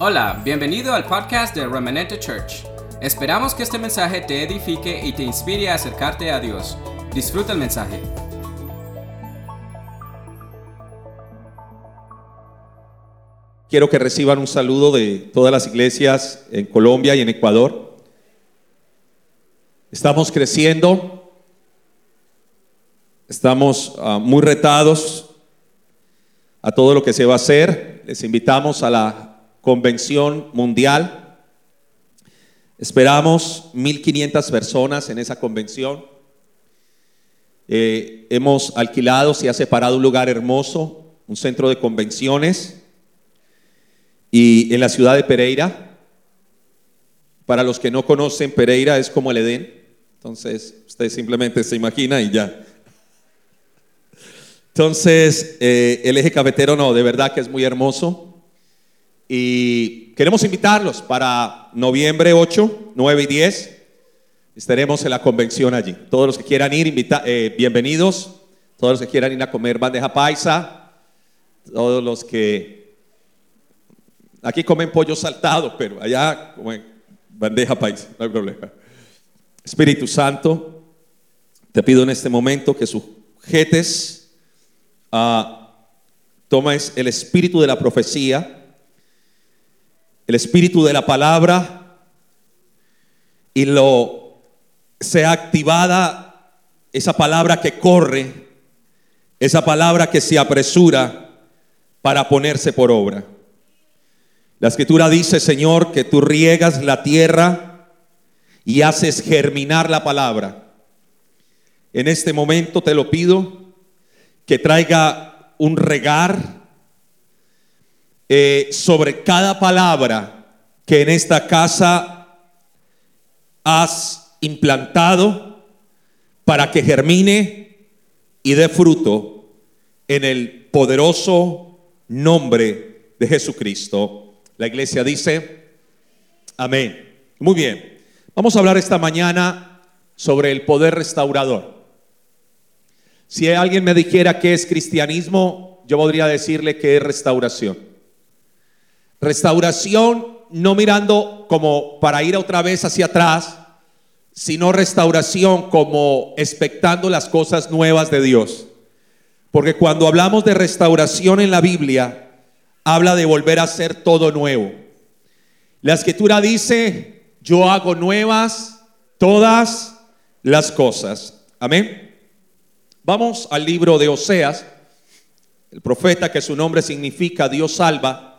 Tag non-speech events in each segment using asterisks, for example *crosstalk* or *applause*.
Hola, bienvenido al podcast de Remanente Church. Esperamos que este mensaje te edifique y te inspire a acercarte a Dios. Disfruta el mensaje. Quiero que reciban un saludo de todas las iglesias en Colombia y en Ecuador. Estamos creciendo, estamos ah, muy retados a todo lo que se va a hacer. Les invitamos a la convención mundial. Esperamos 1.500 personas en esa convención. Eh, hemos alquilado, se ha separado un lugar hermoso, un centro de convenciones y en la ciudad de Pereira, para los que no conocen, Pereira es como el Edén. Entonces, usted simplemente se imagina y ya. Entonces, eh, el eje cafetero no, de verdad que es muy hermoso. Y queremos invitarlos para noviembre 8, 9 y 10. Estaremos en la convención allí. Todos los que quieran ir, invita eh, bienvenidos. Todos los que quieran ir a comer bandeja paisa. Todos los que Aquí comen pollo saltado, pero allá comen bandeja paisa, no hay problema. Espíritu Santo, te pido en este momento que sujetes a, tomes el espíritu de la profecía, el espíritu de la palabra y lo sea activada esa palabra que corre, esa palabra que se apresura para ponerse por obra. La escritura dice, Señor, que tú riegas la tierra y haces germinar la palabra. En este momento te lo pido que traiga un regar eh, sobre cada palabra que en esta casa has implantado para que germine y dé fruto en el poderoso nombre de Jesucristo. La iglesia dice, amén. Muy bien, vamos a hablar esta mañana sobre el poder restaurador. Si alguien me dijera qué es cristianismo, yo podría decirle que es restauración. Restauración no mirando como para ir otra vez hacia atrás, sino restauración como expectando las cosas nuevas de Dios. Porque cuando hablamos de restauración en la Biblia, habla de volver a hacer todo nuevo. La escritura dice, yo hago nuevas todas las cosas. Amén. Vamos al libro de Oseas, el profeta que su nombre significa Dios salva.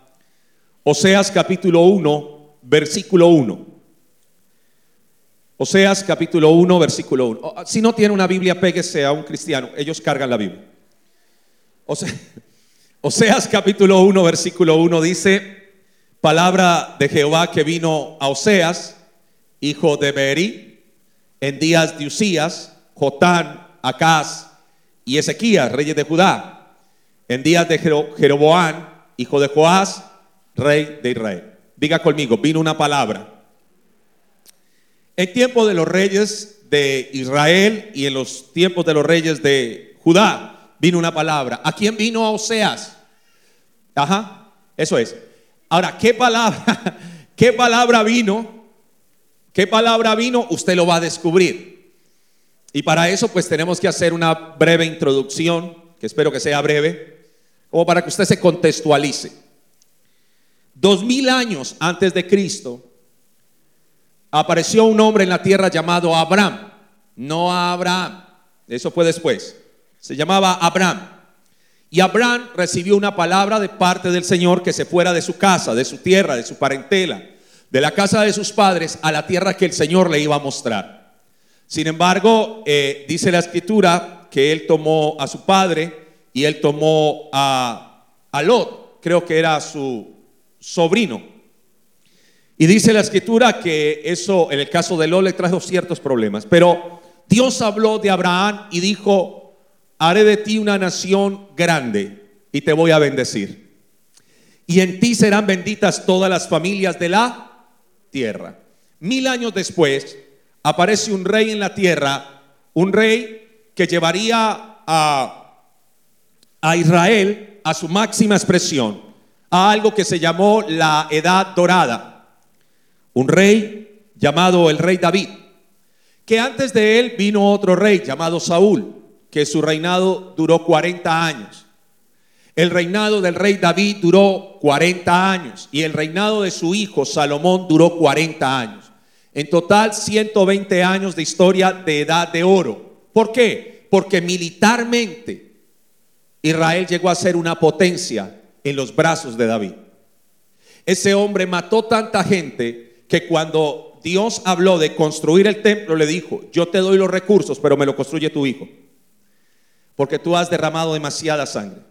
Oseas capítulo 1, versículo 1. Oseas capítulo 1, versículo 1. Si no tiene una Biblia, péguese a un cristiano. Ellos cargan la Biblia. *laughs* Oseas capítulo 1, versículo 1 dice, palabra de Jehová que vino a Oseas, hijo de Beri, en días de Usías, Jotán, Acaz y Ezequías, reyes de Judá, en días de Jeroboán, hijo de Joás, rey de Israel. Diga conmigo, vino una palabra. En tiempo de los reyes de Israel y en los tiempos de los reyes de Judá, vino una palabra. ¿A quién vino a Oseas? Ajá, eso es. Ahora, ¿qué palabra, *laughs* qué palabra vino? ¿Qué palabra vino? Usted lo va a descubrir. Y para eso pues tenemos que hacer una breve introducción, que espero que sea breve, como para que usted se contextualice. Dos mil años antes de Cristo apareció un hombre en la tierra llamado Abraham, no Abraham, eso fue después. Se llamaba Abraham. Y Abraham recibió una palabra de parte del Señor que se fuera de su casa, de su tierra, de su parentela, de la casa de sus padres a la tierra que el Señor le iba a mostrar. Sin embargo, eh, dice la escritura que él tomó a su padre y él tomó a, a Lot, creo que era su sobrino. Y dice la escritura que eso, en el caso de Lot, le trajo ciertos problemas. Pero Dios habló de Abraham y dijo, haré de ti una nación grande y te voy a bendecir. Y en ti serán benditas todas las familias de la tierra. Mil años después aparece un rey en la tierra, un rey que llevaría a, a Israel a su máxima expresión, a algo que se llamó la Edad Dorada. Un rey llamado el rey David, que antes de él vino otro rey llamado Saúl, que su reinado duró 40 años. El reinado del rey David duró 40 años y el reinado de su hijo Salomón duró 40 años. En total 120 años de historia de edad de oro. ¿Por qué? Porque militarmente Israel llegó a ser una potencia en los brazos de David. Ese hombre mató tanta gente que cuando Dios habló de construir el templo le dijo, yo te doy los recursos, pero me lo construye tu hijo. Porque tú has derramado demasiada sangre.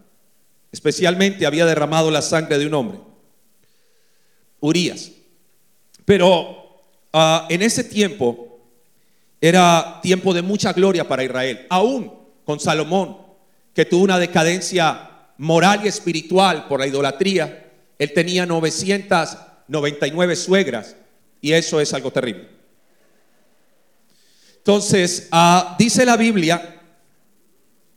Especialmente había derramado la sangre de un hombre, Urias. Pero ah, en ese tiempo era tiempo de mucha gloria para Israel, aún con Salomón, que tuvo una decadencia moral y espiritual por la idolatría. Él tenía 999 suegras y eso es algo terrible. Entonces, ah, dice la Biblia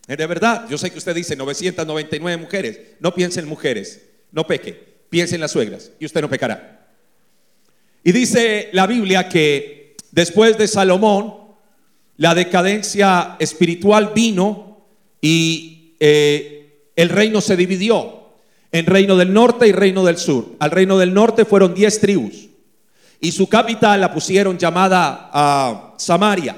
es de verdad, yo sé que usted dice 999 mujeres. No piense en mujeres, no peque, piense en las suegras y usted no pecará. Y dice la Biblia que después de Salomón, la decadencia espiritual vino y eh, el reino se dividió en reino del norte y reino del sur. Al reino del norte fueron 10 tribus y su capital la pusieron llamada a Samaria.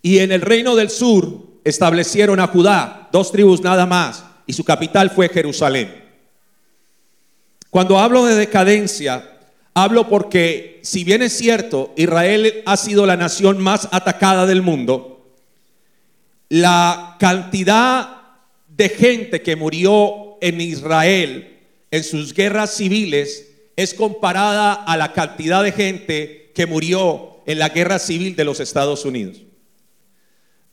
Y en el reino del sur establecieron a Judá, dos tribus nada más, y su capital fue Jerusalén. Cuando hablo de decadencia, hablo porque si bien es cierto, Israel ha sido la nación más atacada del mundo, la cantidad de gente que murió en Israel en sus guerras civiles es comparada a la cantidad de gente que murió en la guerra civil de los Estados Unidos.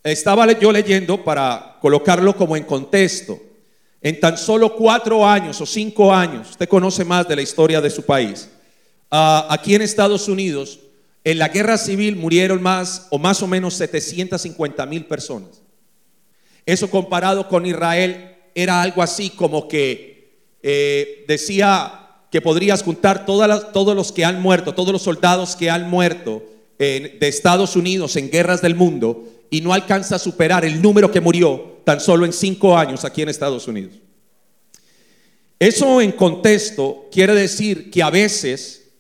Estaba yo leyendo para colocarlo como en contexto. En tan solo cuatro años o cinco años, usted conoce más de la historia de su país. Ah, aquí en Estados Unidos, en la guerra civil murieron más o más o menos 750 mil personas. Eso comparado con Israel era algo así como que eh, decía que podrías juntar todos los que han muerto, todos los soldados que han muerto de Estados Unidos en guerras del mundo y no alcanza a superar el número que murió tan solo en cinco años aquí en Estados Unidos. Eso en contexto quiere decir que a veces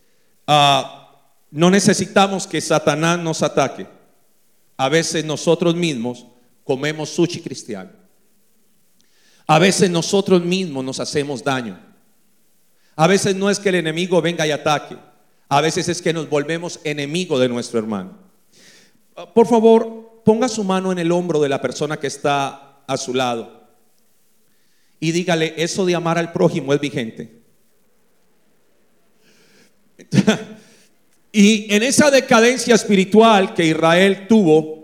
ah, no necesitamos que Satanás nos ataque. A veces nosotros mismos comemos sushi cristiano. A veces nosotros mismos nos hacemos daño. A veces no es que el enemigo venga y ataque. A veces es que nos volvemos enemigo de nuestro hermano. Por favor, ponga su mano en el hombro de la persona que está a su lado y dígale, eso de amar al prójimo es vigente. *laughs* y en esa decadencia espiritual que Israel tuvo,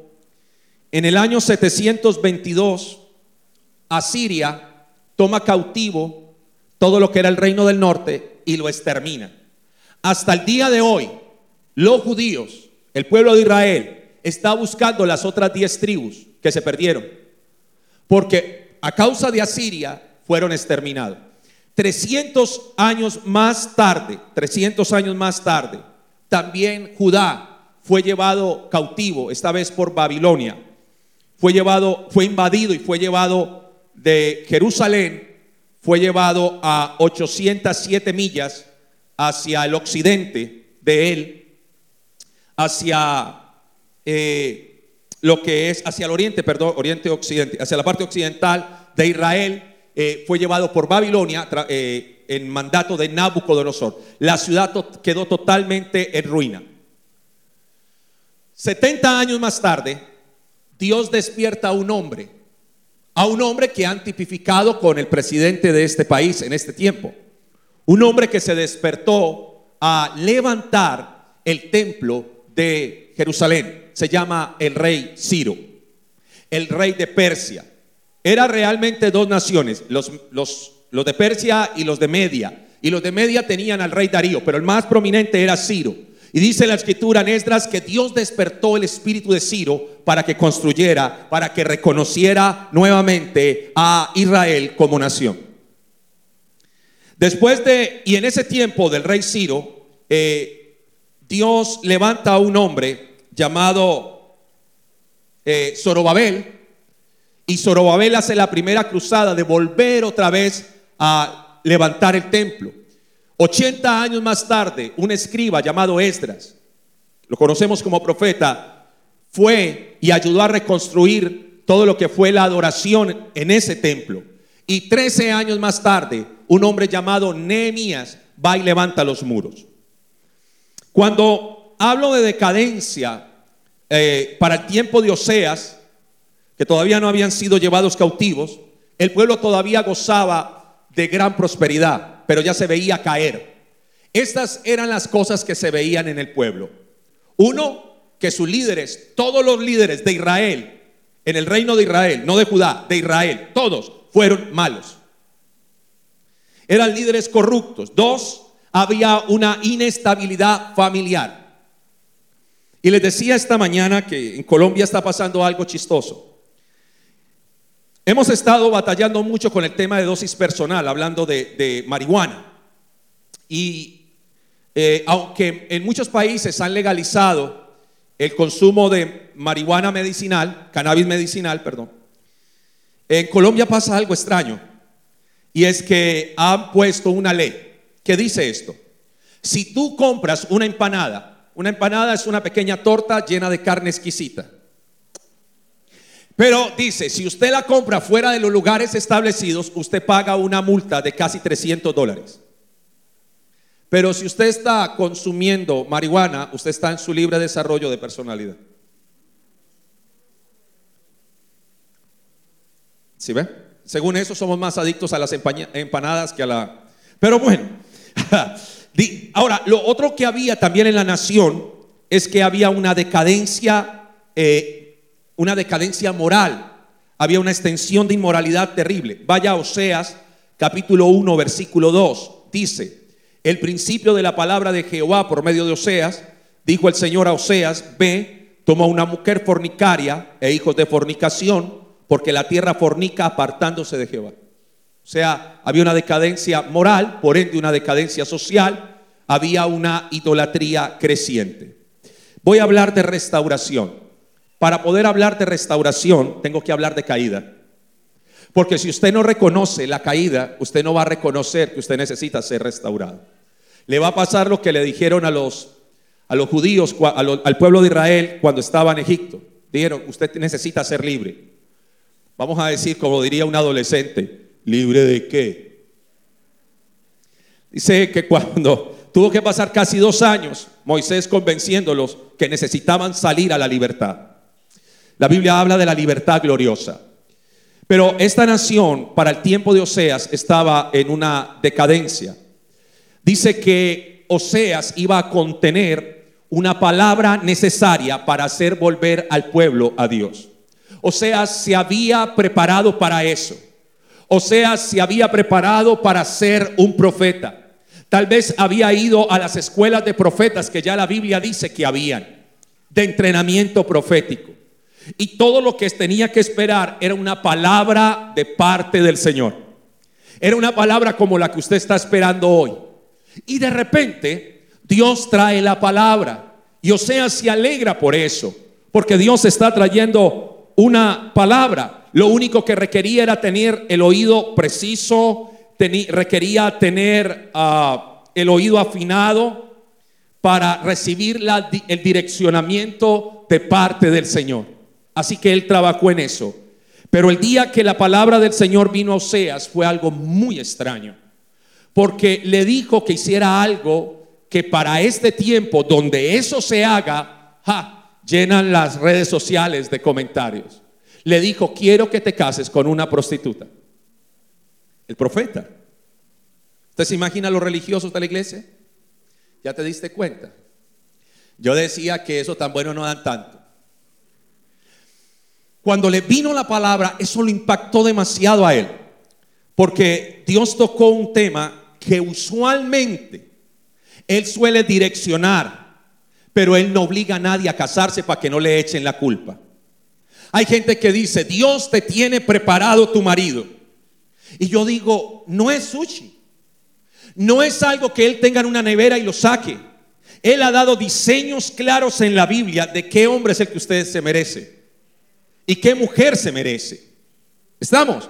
en el año 722, Asiria toma cautivo todo lo que era el reino del norte y lo extermina. Hasta el día de hoy, los judíos, el pueblo de Israel, está buscando las otras diez tribus que se perdieron. Porque a causa de Asiria fueron exterminados. 300 años más tarde, 300 años más tarde, también Judá fue llevado cautivo, esta vez por Babilonia. Fue llevado, fue invadido y fue llevado de Jerusalén, fue llevado a 807 millas hacia el occidente de él, hacia eh, lo que es hacia el oriente, perdón, oriente occidente, hacia la parte occidental de Israel, eh, fue llevado por Babilonia eh, en mandato de Nabucodonosor. La ciudad quedó totalmente en ruina. 70 años más tarde, Dios despierta a un hombre, a un hombre que han tipificado con el presidente de este país en este tiempo. Un hombre que se despertó a levantar el templo de Jerusalén se llama el rey Ciro, el rey de Persia. Era realmente dos naciones, los, los, los de Persia y los de Media. Y los de Media tenían al rey Darío, pero el más prominente era Ciro. Y dice la escritura en Esdras que Dios despertó el espíritu de Ciro para que construyera, para que reconociera nuevamente a Israel como nación. Después de, y en ese tiempo del rey Ciro, eh, Dios levanta a un hombre llamado eh, Zorobabel, y Zorobabel hace la primera cruzada de volver otra vez a levantar el templo. 80 años más tarde, un escriba llamado Esdras, lo conocemos como profeta, fue y ayudó a reconstruir todo lo que fue la adoración en ese templo. Y 13 años más tarde, un hombre llamado Nehemías va y levanta los muros. Cuando hablo de decadencia eh, para el tiempo de Oseas, que todavía no habían sido llevados cautivos, el pueblo todavía gozaba de gran prosperidad pero ya se veía caer. Estas eran las cosas que se veían en el pueblo. Uno, que sus líderes, todos los líderes de Israel, en el reino de Israel, no de Judá, de Israel, todos fueron malos. Eran líderes corruptos. Dos, había una inestabilidad familiar. Y les decía esta mañana que en Colombia está pasando algo chistoso. Hemos estado batallando mucho con el tema de dosis personal, hablando de, marihuana. Y eh, aunque en muchos países han legalizado el consumo de marihuana medicinal, cannabis medicinal, perdón, en Colombia pasa algo extraño. Y es que han puesto una ley que dice esto. Si tú compras una empanada, una empanada es una pequeña torta llena de carne exquisita. Pero dice, si usted la compra fuera de los lugares establecidos, usted paga una multa de casi 300 dólares. Pero si usted está consumiendo marihuana, usted está en su libre desarrollo de personalidad. ¿Sí ve? Según eso somos más adictos a las empanadas que a la... Pero bueno, *laughs* ahora, lo otro que había también en la nación es que había una decadencia eh, una decadencia moral, había una extensión de inmoralidad terrible. Vaya Oseas capítulo 1 versículo 2, dice, el principio de la palabra de Jehová por medio de Oseas, dijo el Señor a Oseas, ve, toma una mujer fornicaria e hijos de fornicación, porque la tierra fornica apartándose de Jehová. O sea, había una decadencia moral, por ende una decadencia social, había una idolatría creciente. Voy a hablar de restauración. Para poder hablar de restauración, tengo que hablar de caída. Porque si usted no reconoce la caída, usted no va a reconocer que usted necesita ser restaurado. Le va a pasar lo que le dijeron a los, a los judíos, al pueblo de Israel cuando estaba en Egipto. Dijeron, usted necesita ser libre. Vamos a decir, como diría un adolescente, ¿libre de qué? Dice que cuando *laughs* tuvo que pasar casi dos años, Moisés convenciéndolos que necesitaban salir a la libertad. La Biblia habla de la libertad gloriosa. Pero esta nación, para el tiempo de Oseas, estaba en una decadencia. Dice que Oseas iba a contener una palabra necesaria para hacer volver al pueblo a Dios. Oseas se había preparado para eso. Oseas se había preparado para ser un profeta. Tal vez había ido a las escuelas de profetas que ya la Biblia dice que habían, de entrenamiento profético. Y todo lo que tenía que esperar era una palabra de parte del Señor. Era una palabra como la que usted está esperando hoy. Y de repente Dios trae la palabra. Y sea se alegra por eso. Porque Dios está trayendo una palabra. Lo único que requería era tener el oído preciso, requería tener ah, el oído afinado para recibir el direccionamiento de parte del Señor. Así que él trabajó en eso. Pero el día que la palabra del Señor vino a Oseas fue algo muy extraño. Porque le dijo que hiciera algo que para este tiempo, donde eso se haga, llenan las redes sociales de comentarios. Le dijo, quiero que te cases con una prostituta. El profeta. ¿Usted se imagina los religiosos de la iglesia? ¿Ya te diste cuenta? Yo decía que eso tan bueno no dan tanto. Cuando le vino la palabra, eso lo impactó demasiado a él. Porque Dios tocó un tema que usualmente él suele direccionar, pero él no obliga a nadie a casarse para que no le echen la culpa. Hay gente que dice, Dios te tiene preparado tu marido. Y yo digo, no es sushi. No es algo que Él tenga en una nevera y lo saque. Él ha dado diseños claros en la Biblia de qué hombre es el que usted se merece y qué mujer se merece. ¿Estamos?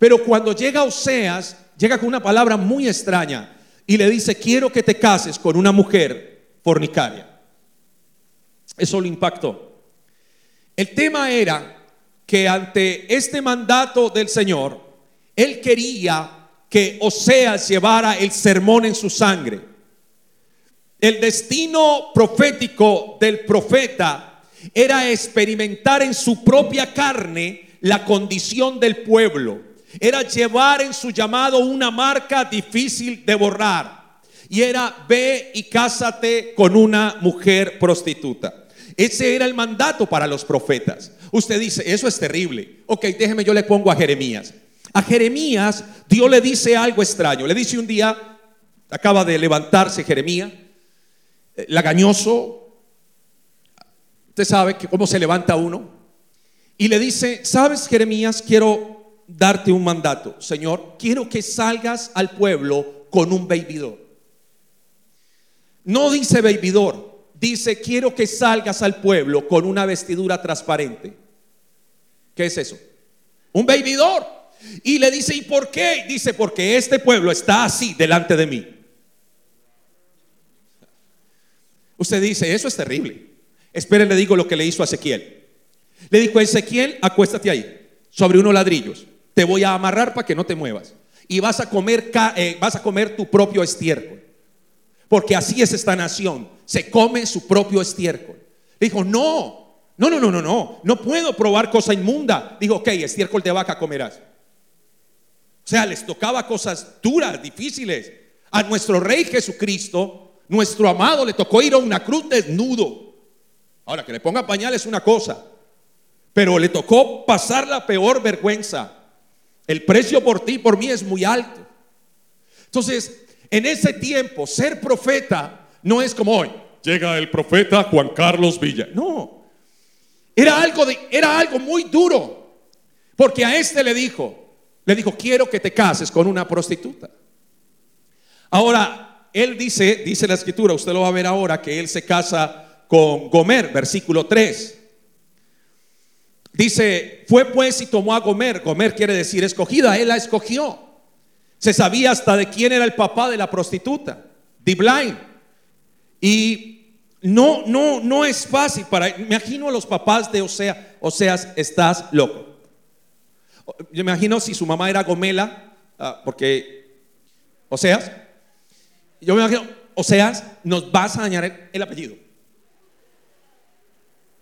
Pero cuando llega Oseas, llega con una palabra muy extraña y le dice, quiero que te cases con una mujer fornicaria. Eso lo impactó. El tema era que ante este mandato del Señor, él quería que Oseas llevara el sermón en su sangre. El destino profético del profeta era experimentar en su propia carne la condición del pueblo. Era llevar en su llamado una marca difícil de borrar. Y era ve y cásate con una mujer prostituta. Ese era el mandato para los profetas. Usted dice, eso es terrible. Ok, déjeme, yo le pongo a Jeremías. A Jeremías Dios le dice algo extraño. Le dice un día, acaba de levantarse Jeremías, eh, lagañoso. Usted sabe que cómo se levanta uno. Y le dice, sabes Jeremías, quiero darte un mandato. Señor, quiero que salgas al pueblo con un bebidor. No dice bebidor, dice, quiero que salgas al pueblo con una vestidura transparente. ¿Qué es eso? Un bebidor. Y le dice, ¿y por qué? Dice, porque este pueblo está así delante de mí. Usted dice, eso es terrible. Esperen, le digo lo que le hizo a Ezequiel. Le dijo Ezequiel, acuéstate ahí, sobre unos ladrillos. Te voy a amarrar para que no te muevas. Y vas a comer, eh, vas a comer tu propio estiércol porque así es esta nación, se come su propio estiércol. dijo, no, no, no, no, no, no, no puedo probar cosa inmunda. Dijo, ok, estiércol de vaca comerás. O sea, les tocaba cosas duras, difíciles. A nuestro rey Jesucristo, nuestro amado, le tocó ir a una cruz desnudo. Ahora, que le ponga pañal es una cosa, pero le tocó pasar la peor vergüenza. El precio por ti, por mí es muy alto. Entonces, en ese tiempo, ser profeta no es como hoy. Llega el profeta Juan Carlos Villa. No. Era algo, de, era algo muy duro. Porque a este le dijo, le dijo, quiero que te cases con una prostituta. Ahora, él dice, dice la escritura, usted lo va a ver ahora, que él se casa con Gomer, versículo 3. Dice, fue pues y tomó a Gomer. Gomer quiere decir escogida, él la escogió. Se sabía hasta de quién era el papá de la prostituta, Diblain. Y no, no, no es fácil para. Me imagino a los papás de Osea, Oseas, estás loco. Yo me imagino si su mamá era Gomela, ah, porque Oseas, yo me imagino, Oseas, nos vas a dañar el, el apellido.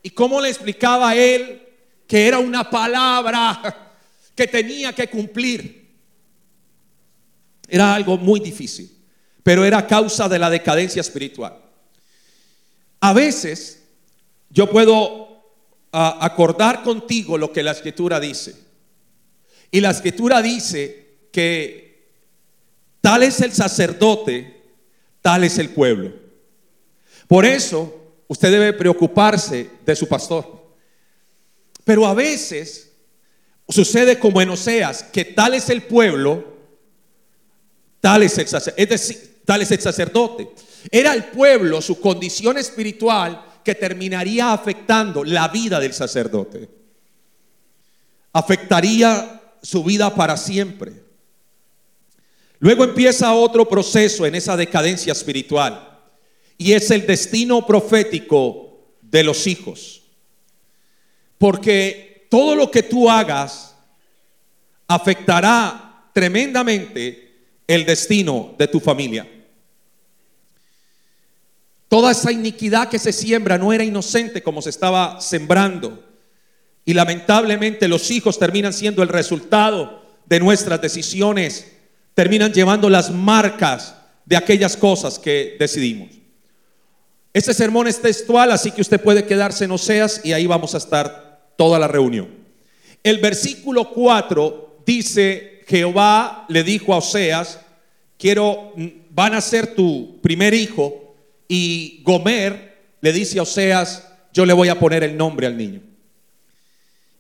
¿Y cómo le explicaba él que era una palabra que tenía que cumplir? Era algo muy difícil, pero era causa de la decadencia espiritual. A veces yo puedo ah, acordar contigo lo que la escritura dice. Y la escritura dice que tal es el sacerdote, tal es el pueblo. Por eso usted debe preocuparse de su pastor. Pero a veces sucede como en Oseas, que tal es el pueblo Tal es el. Es decir, tal es el sacerdote. Era el pueblo, su condición espiritual, que terminaría afectando la vida del sacerdote. Afectaría su vida para siempre. Luego empieza otro proceso en esa decadencia espiritual y es el destino profético de los hijos. Porque todo lo que tú hagas afectará tremendamente el destino de tu familia. Toda esa iniquidad que se siembra no era inocente como se estaba sembrando. Y lamentablemente los hijos terminan siendo el resultado de nuestras decisiones, terminan llevando las marcas de aquellas cosas que decidimos. Este sermón es textual, así que usted puede quedarse en Oseas y ahí vamos a estar toda la reunión. El versículo 4 dice, Jehová le dijo a Oseas, quiero, van a ser tu primer hijo, y Gomer le dice a Oseas, yo le voy a poner el nombre al niño.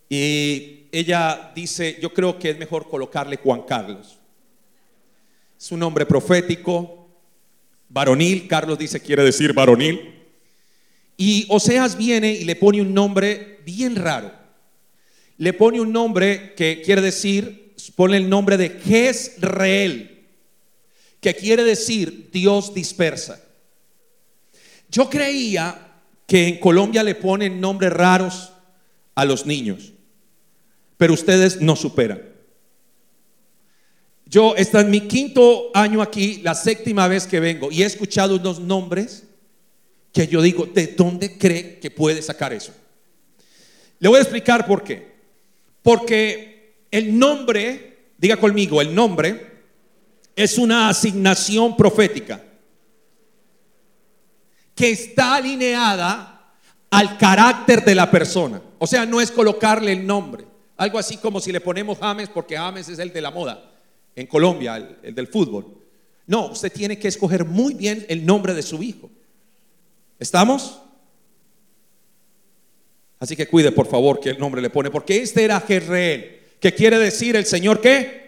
Y ella dice, yo creo que es mejor colocarle Juan Carlos. Es un nombre profético, varonil. Carlos dice quiere decir varonil. Y Oseas viene y le pone un nombre bien raro. Le pone un nombre que quiere decir, pone el nombre de Jezreel, que quiere decir Dios dispersa. Yo creía que en Colombia le ponen nombres raros a los niños, pero ustedes no superan. Yo, está en mi quinto año aquí, la séptima vez que vengo, y he escuchado unos nombres que yo digo, ¿de dónde cree que puede sacar eso? Le voy a explicar por qué. Porque el nombre, diga conmigo, el nombre es una asignación profética que está alineada al carácter de la persona. O sea, no es colocarle el nombre. Algo así como si le ponemos James porque James es el de la moda en Colombia, el, del fútbol. No, usted tiene que escoger muy bien el nombre de su hijo. ¿Estamos? Así que cuide por favor que el nombre le pone, porque este era Jezreel, que quiere decir el Señor qué?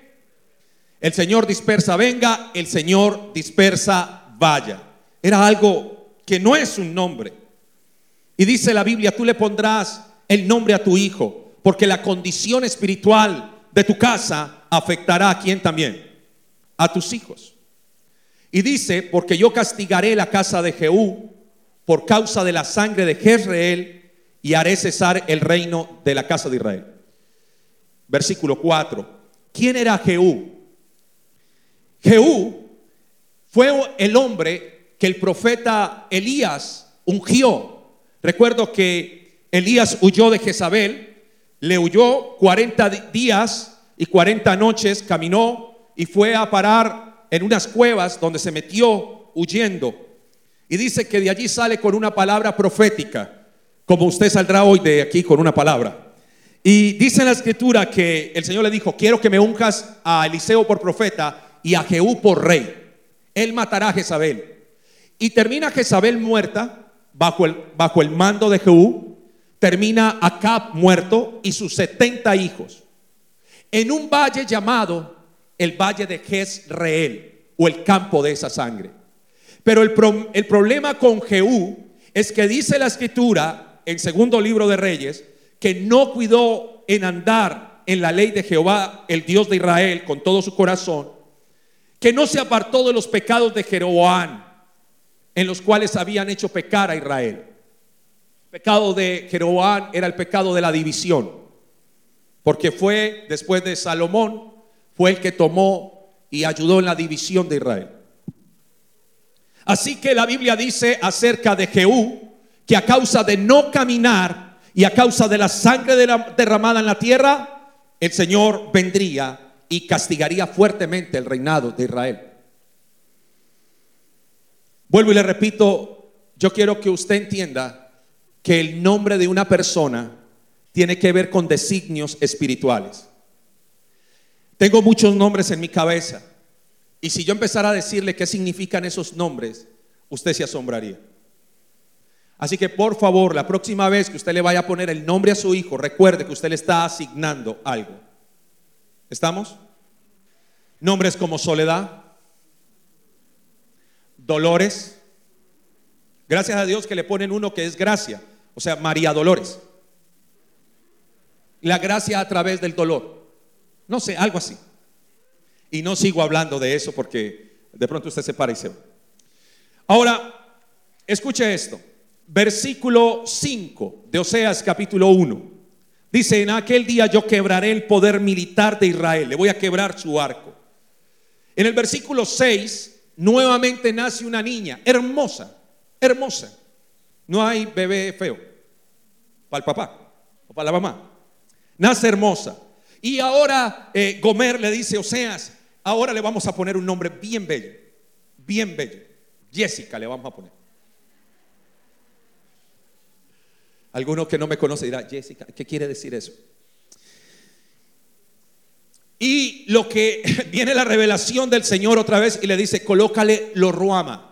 El Señor dispersa venga, el Señor dispersa vaya. Era algo que no es un nombre. Y dice la Biblia, tú le pondrás el nombre a tu hijo, porque la condición espiritual de tu casa afectará a quién también, a tus hijos. Y dice, porque yo castigaré la casa de Jehú por causa de la sangre de Jezreel y haré cesar el reino de la casa de Israel. Versículo 4. ¿Quién era Jehú? Jehú fue el hombre que el profeta Elías ungió. Recuerdo que Elías huyó de Jezabel, le huyó 40 días y 40 noches, caminó y fue a parar en unas cuevas donde se metió huyendo. Y dice que de allí sale con una palabra profética, como usted saldrá hoy de aquí con una palabra. Y dice en la escritura que el Señor le dijo, quiero que me unjas a Eliseo por profeta y a Jehú por rey. Él matará a Jezabel. Y termina Jezabel muerta bajo el, bajo el mando de Jehú. Termina Acab muerto y sus 70 hijos. En un valle llamado el valle de Jezreel o el campo de esa sangre. Pero el, el problema con Jehú es que dice la escritura en segundo libro de Reyes que no cuidó en andar en la ley de Jehová, el Dios de Israel, con todo su corazón, que no se apartó de los pecados de Jeroboam, en los cuales habían hecho pecar a Israel. El pecado de Jeroboam era el pecado de la división, porque fue después de Salomón, fue el que tomó y ayudó en la división de Israel. Así que la Biblia dice acerca de Jehú que a causa de no caminar y a causa de la sangre derramada en la tierra, el Señor vendría y castigaría fuertemente el reinado de Israel. Vuelvo y le repito, yo quiero que usted entienda que el nombre de una persona tiene que ver con designios espirituales. Tengo muchos nombres en mi cabeza y si yo empezara a decirle qué significan esos nombres, usted se asombraría. Así que por favor, la próxima vez que usted le vaya a poner el nombre a su hijo, recuerde que usted le está asignando algo. ¿Estamos? Nombres como soledad, Dolores. Gracias a Dios que le ponen uno que es gracia, o sea, María Dolores. La gracia a través del dolor. No sé, algo así. Y no sigo hablando de eso porque de pronto usted se para y se va. Ahora, escuche esto. Versículo 5 de Oseas capítulo 1. Dice, en aquel día yo quebraré el poder militar de Israel. Le voy a quebrar su arco. En el versículo 6 nuevamente nace una niña, hermosa, hermosa. No hay bebé feo para el papá o para la mamá. Nace hermosa. Y ahora eh, Gomer le dice, Oseas, ahora le vamos a poner un nombre bien bello, bien bello. Jessica le vamos a poner. Alguno que no me conoce dirá, Jessica, ¿qué quiere decir eso? Y lo que *laughs* viene la revelación del Señor otra vez y le dice, colócale lo ruama.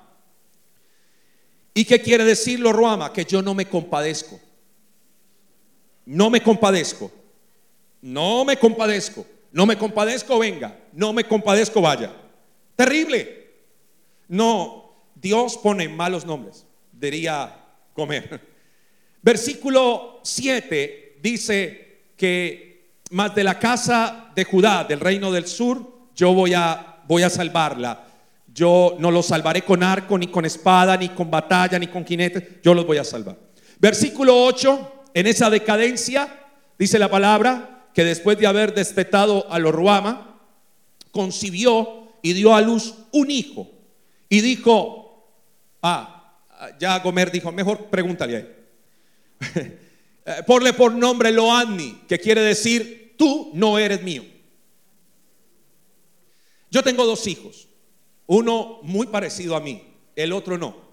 ¿Y qué quiere decir lo ruama? Que yo no me compadezco. No me compadezco. No me compadezco. No me compadezco, venga. No me compadezco, vaya. Terrible. No, Dios pone malos nombres, diría comer. *laughs* Versículo 7 dice que más de la casa de Judá, del reino del sur, yo voy a, voy a salvarla. Yo no los salvaré con arco, ni con espada, ni con batalla, ni con jinetes. Yo los voy a salvar. Versículo 8, en esa decadencia, dice la palabra, que después de haber destetado a los Ruama, concibió y dio a luz un hijo. Y dijo, ah, ya Gomer dijo, mejor pregúntale a él. *laughs* Ponle por nombre Loani, que quiere decir, tú no eres mío. Yo tengo dos hijos, uno muy parecido a mí, el otro no.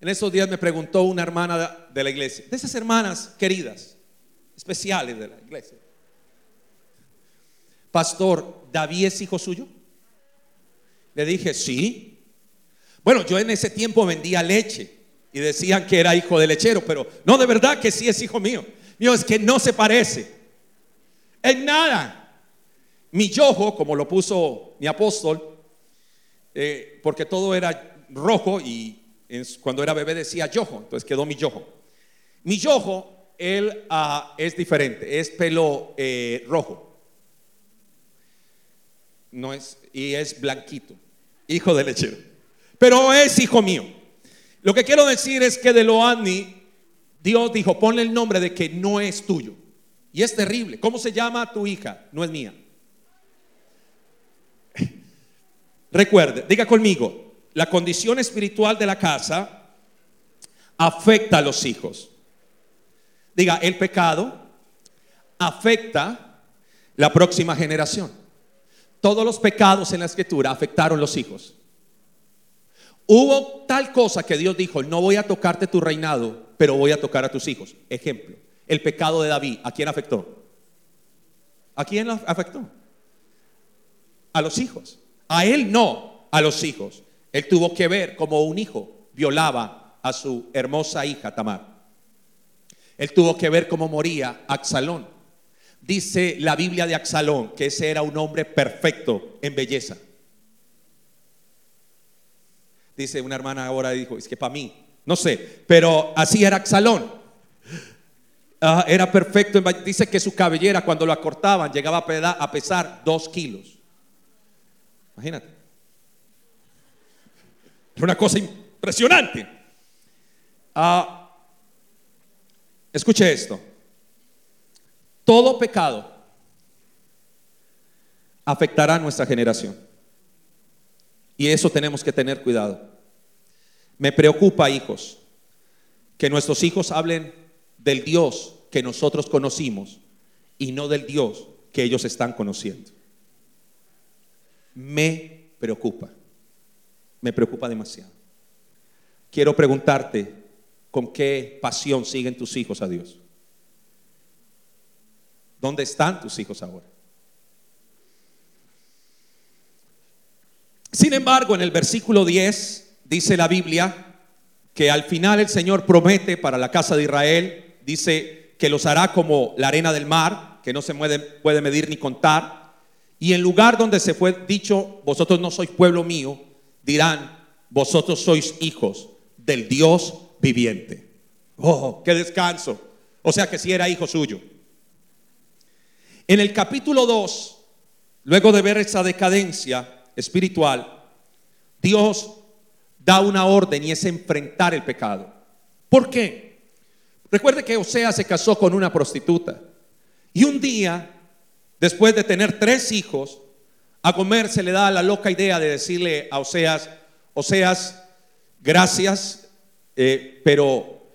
En esos días me preguntó una hermana de la iglesia, de esas hermanas queridas, especiales de la iglesia. Pastor, ¿David es hijo suyo? Le dije, sí. Bueno, yo en ese tiempo vendía leche y decían que era hijo de lechero, pero no, de verdad que sí es hijo mío. Mío es que no se parece en nada. Mi yojo, como lo puso mi apóstol, eh, porque todo era rojo y cuando era bebé decía yojo, entonces quedó mi yojo. Mi yojo, él ah, es diferente, es pelo eh, rojo. No es, y es blanquito, hijo de lechero. Pero es hijo mío. Lo que quiero decir es que de Loani, Dios dijo, ponle el nombre de que no es tuyo. Y es terrible. ¿Cómo se llama tu hija? No es mía. *laughs* Recuerde, diga conmigo, la condición espiritual de la casa afecta a los hijos. Diga, el pecado afecta la próxima generación. Todos los pecados en la escritura afectaron los hijos. Hubo tal cosa que Dios dijo, no voy a tocarte tu reinado, pero voy a tocar a tus hijos. Ejemplo, el pecado de David, ¿a quién afectó? ¿A quién afectó? A los hijos. A él no, a los hijos. Él tuvo que ver como un hijo violaba a su hermosa hija Tamar. Él tuvo que ver cómo moría Axalón. Dice la Biblia de Axalón que ese era un hombre perfecto en belleza. Dice una hermana ahora, dijo, es que para mí, no sé, pero así era Axalón. Ah, era perfecto. Dice que su cabellera cuando lo acortaban llegaba a pesar dos kilos. Imagínate. Es una cosa impresionante. Ah, escuche esto. Todo pecado afectará a nuestra generación. Y eso tenemos que tener cuidado. Me preocupa, hijos, que nuestros hijos hablen del Dios que nosotros conocimos y no del Dios que ellos están conociendo me preocupa. Me preocupa demasiado. Quiero preguntarte, ¿con qué pasión siguen tus hijos a Dios? ¿Dónde están tus hijos ahora? Sin embargo, en el versículo 10 dice la Biblia que al final el Señor promete para la casa de Israel, dice que los hará como la arena del mar, que no se puede medir ni contar, y en lugar donde se fue dicho, vosotros no sois pueblo mío, dirán, vosotros sois hijos del Dios viviente. Oh, qué descanso. O sea que si era hijo suyo. En el capítulo 2, luego de ver esa decadencia espiritual, Dios da una orden y es enfrentar el pecado. ¿Por qué? Recuerde que Osea se casó con una prostituta. Y un día Después de tener tres hijos, a comer se le da la loca idea de decirle a Oseas, Oseas, gracias, eh, pero,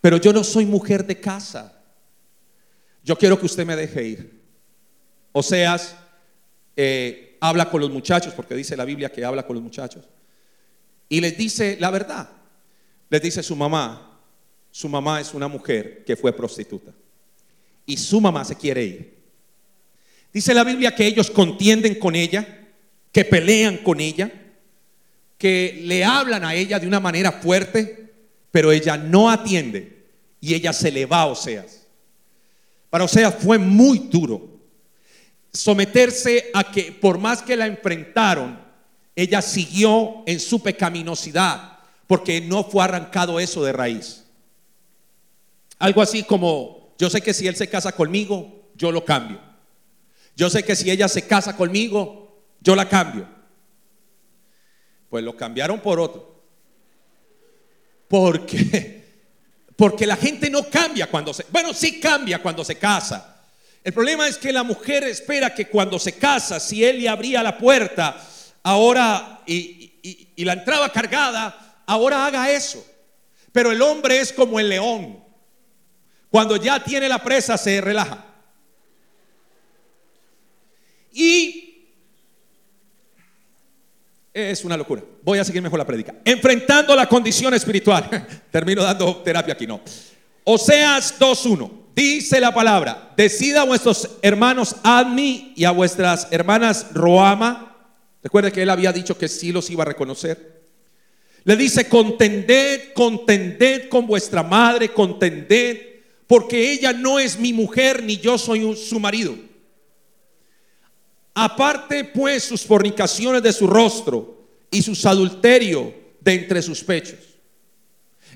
pero yo no soy mujer de casa. Yo quiero que usted me deje ir. Oseas eh, habla con los muchachos, porque dice la Biblia que habla con los muchachos, y les dice la verdad. Les dice su mamá, su mamá es una mujer que fue prostituta, y su mamá se quiere ir. Dice la Biblia que ellos contienden con ella, que pelean con ella, que le hablan a ella de una manera fuerte, pero ella no atiende y ella se le va a Oseas. Para Oseas fue muy duro someterse a que por más que la enfrentaron, ella siguió en su pecaminosidad porque no fue arrancado eso de raíz. Algo así como, yo sé que si él se casa conmigo, yo lo cambio. Yo sé que si ella se casa conmigo, yo la cambio. Pues lo cambiaron por otro. Porque porque la gente no cambia cuando se bueno, sí cambia cuando se casa. El problema es que la mujer espera que cuando se casa, si él le abría la puerta, ahora y, y la entraba cargada, ahora haga eso. Pero el hombre es como el león. Cuando ya tiene la presa se relaja. Y es una locura. Voy a seguir mejor la predica. Enfrentando la condición espiritual. *laughs* Termino dando terapia aquí, no. Oseas 2.1. Dice la palabra, decida a vuestros hermanos Admi y a vuestras hermanas Roama. Recuerde que él había dicho que sí los iba a reconocer. Le dice, contended, contended con vuestra madre, contended, porque ella no es mi mujer ni yo soy su marido. Aparte pues sus fornicaciones de su rostro y sus adulterios de entre sus pechos.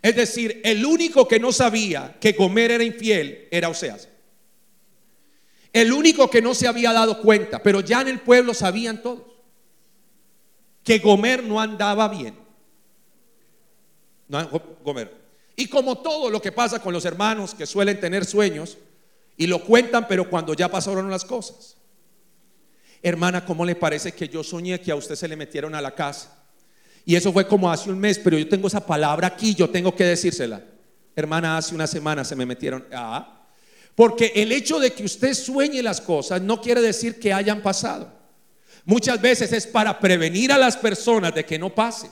Es decir, el único que no sabía que Gomer era infiel era Oseas. El único que no se había dado cuenta, pero ya en el pueblo sabían todos que Gomer no andaba bien. No, Gomer. Y como todo lo que pasa con los hermanos que suelen tener sueños y lo cuentan, pero cuando ya pasaron las cosas. Hermana, ¿cómo le parece que yo soñé que a usted se le metieron a la casa? Y eso fue como hace un mes, pero yo tengo esa palabra aquí, yo tengo que decírsela. Hermana, hace una semana se me metieron. Ah, porque el hecho de que usted sueñe las cosas no quiere decir que hayan pasado. Muchas veces es para prevenir a las personas de que no pase.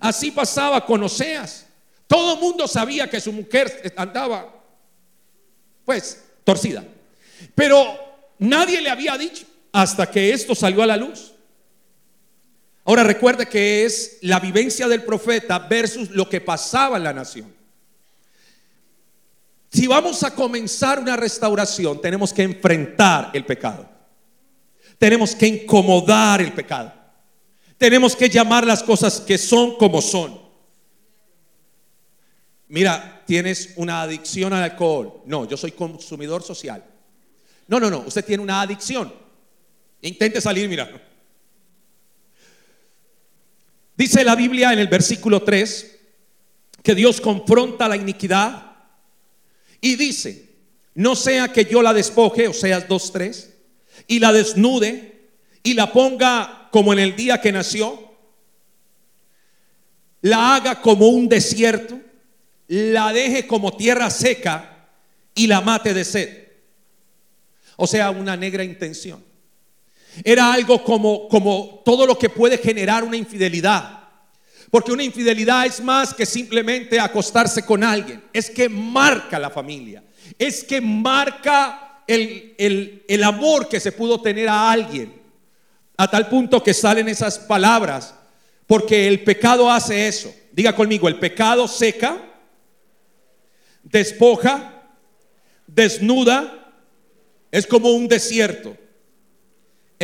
Así pasaba con Oseas. Todo el mundo sabía que su mujer andaba, pues, torcida. Pero nadie le había dicho hasta que esto salió a la luz. Ahora recuerde que es la vivencia del profeta versus lo que pasaba en la nación. Si vamos a comenzar una restauración, tenemos que enfrentar el pecado. Tenemos que incomodar el pecado. Tenemos que llamar las cosas que son como son. Mira, tienes una adicción al alcohol. No, yo soy consumidor social. No, no, no, usted tiene una adicción. Intente salir, mira. Dice la Biblia en el versículo 3 que Dios confronta la iniquidad y dice, no sea que yo la despoje, o sea, 2.3, y la desnude y la ponga como en el día que nació, la haga como un desierto, la deje como tierra seca y la mate de sed. O sea, una negra intención. Era algo como, como todo lo que puede generar una infidelidad. Porque una infidelidad es más que simplemente acostarse con alguien. Es que marca la familia. Es que marca el, el amor que se pudo tener a alguien. A tal punto que salen esas palabras. Porque el pecado hace eso. Diga conmigo, el pecado seca, despoja, desnuda, es como un desierto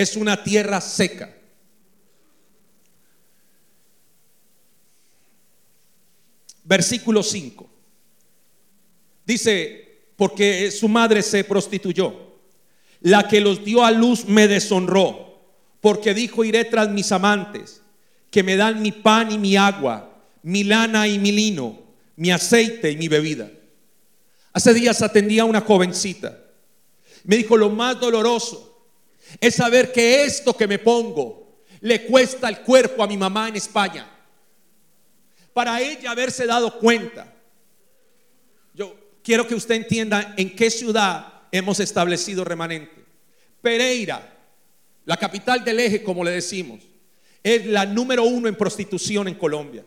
es una tierra seca. Versículo 5. Dice, porque su madre se prostituyó. La que los dio a luz me deshonró, porque dijo, iré tras mis amantes, que me dan mi pan y mi agua, mi lana y mi lino, mi aceite y mi bebida. Hace días atendía a una jovencita. Me dijo, lo más doloroso es saber que esto que me pongo le cuesta el cuerpo a mi mamá en España. Para ella haberse dado cuenta. Yo quiero que usted entienda en qué ciudad hemos establecido remanente. Pereira, la capital del eje, como le decimos, es la número uno en prostitución en Colombia.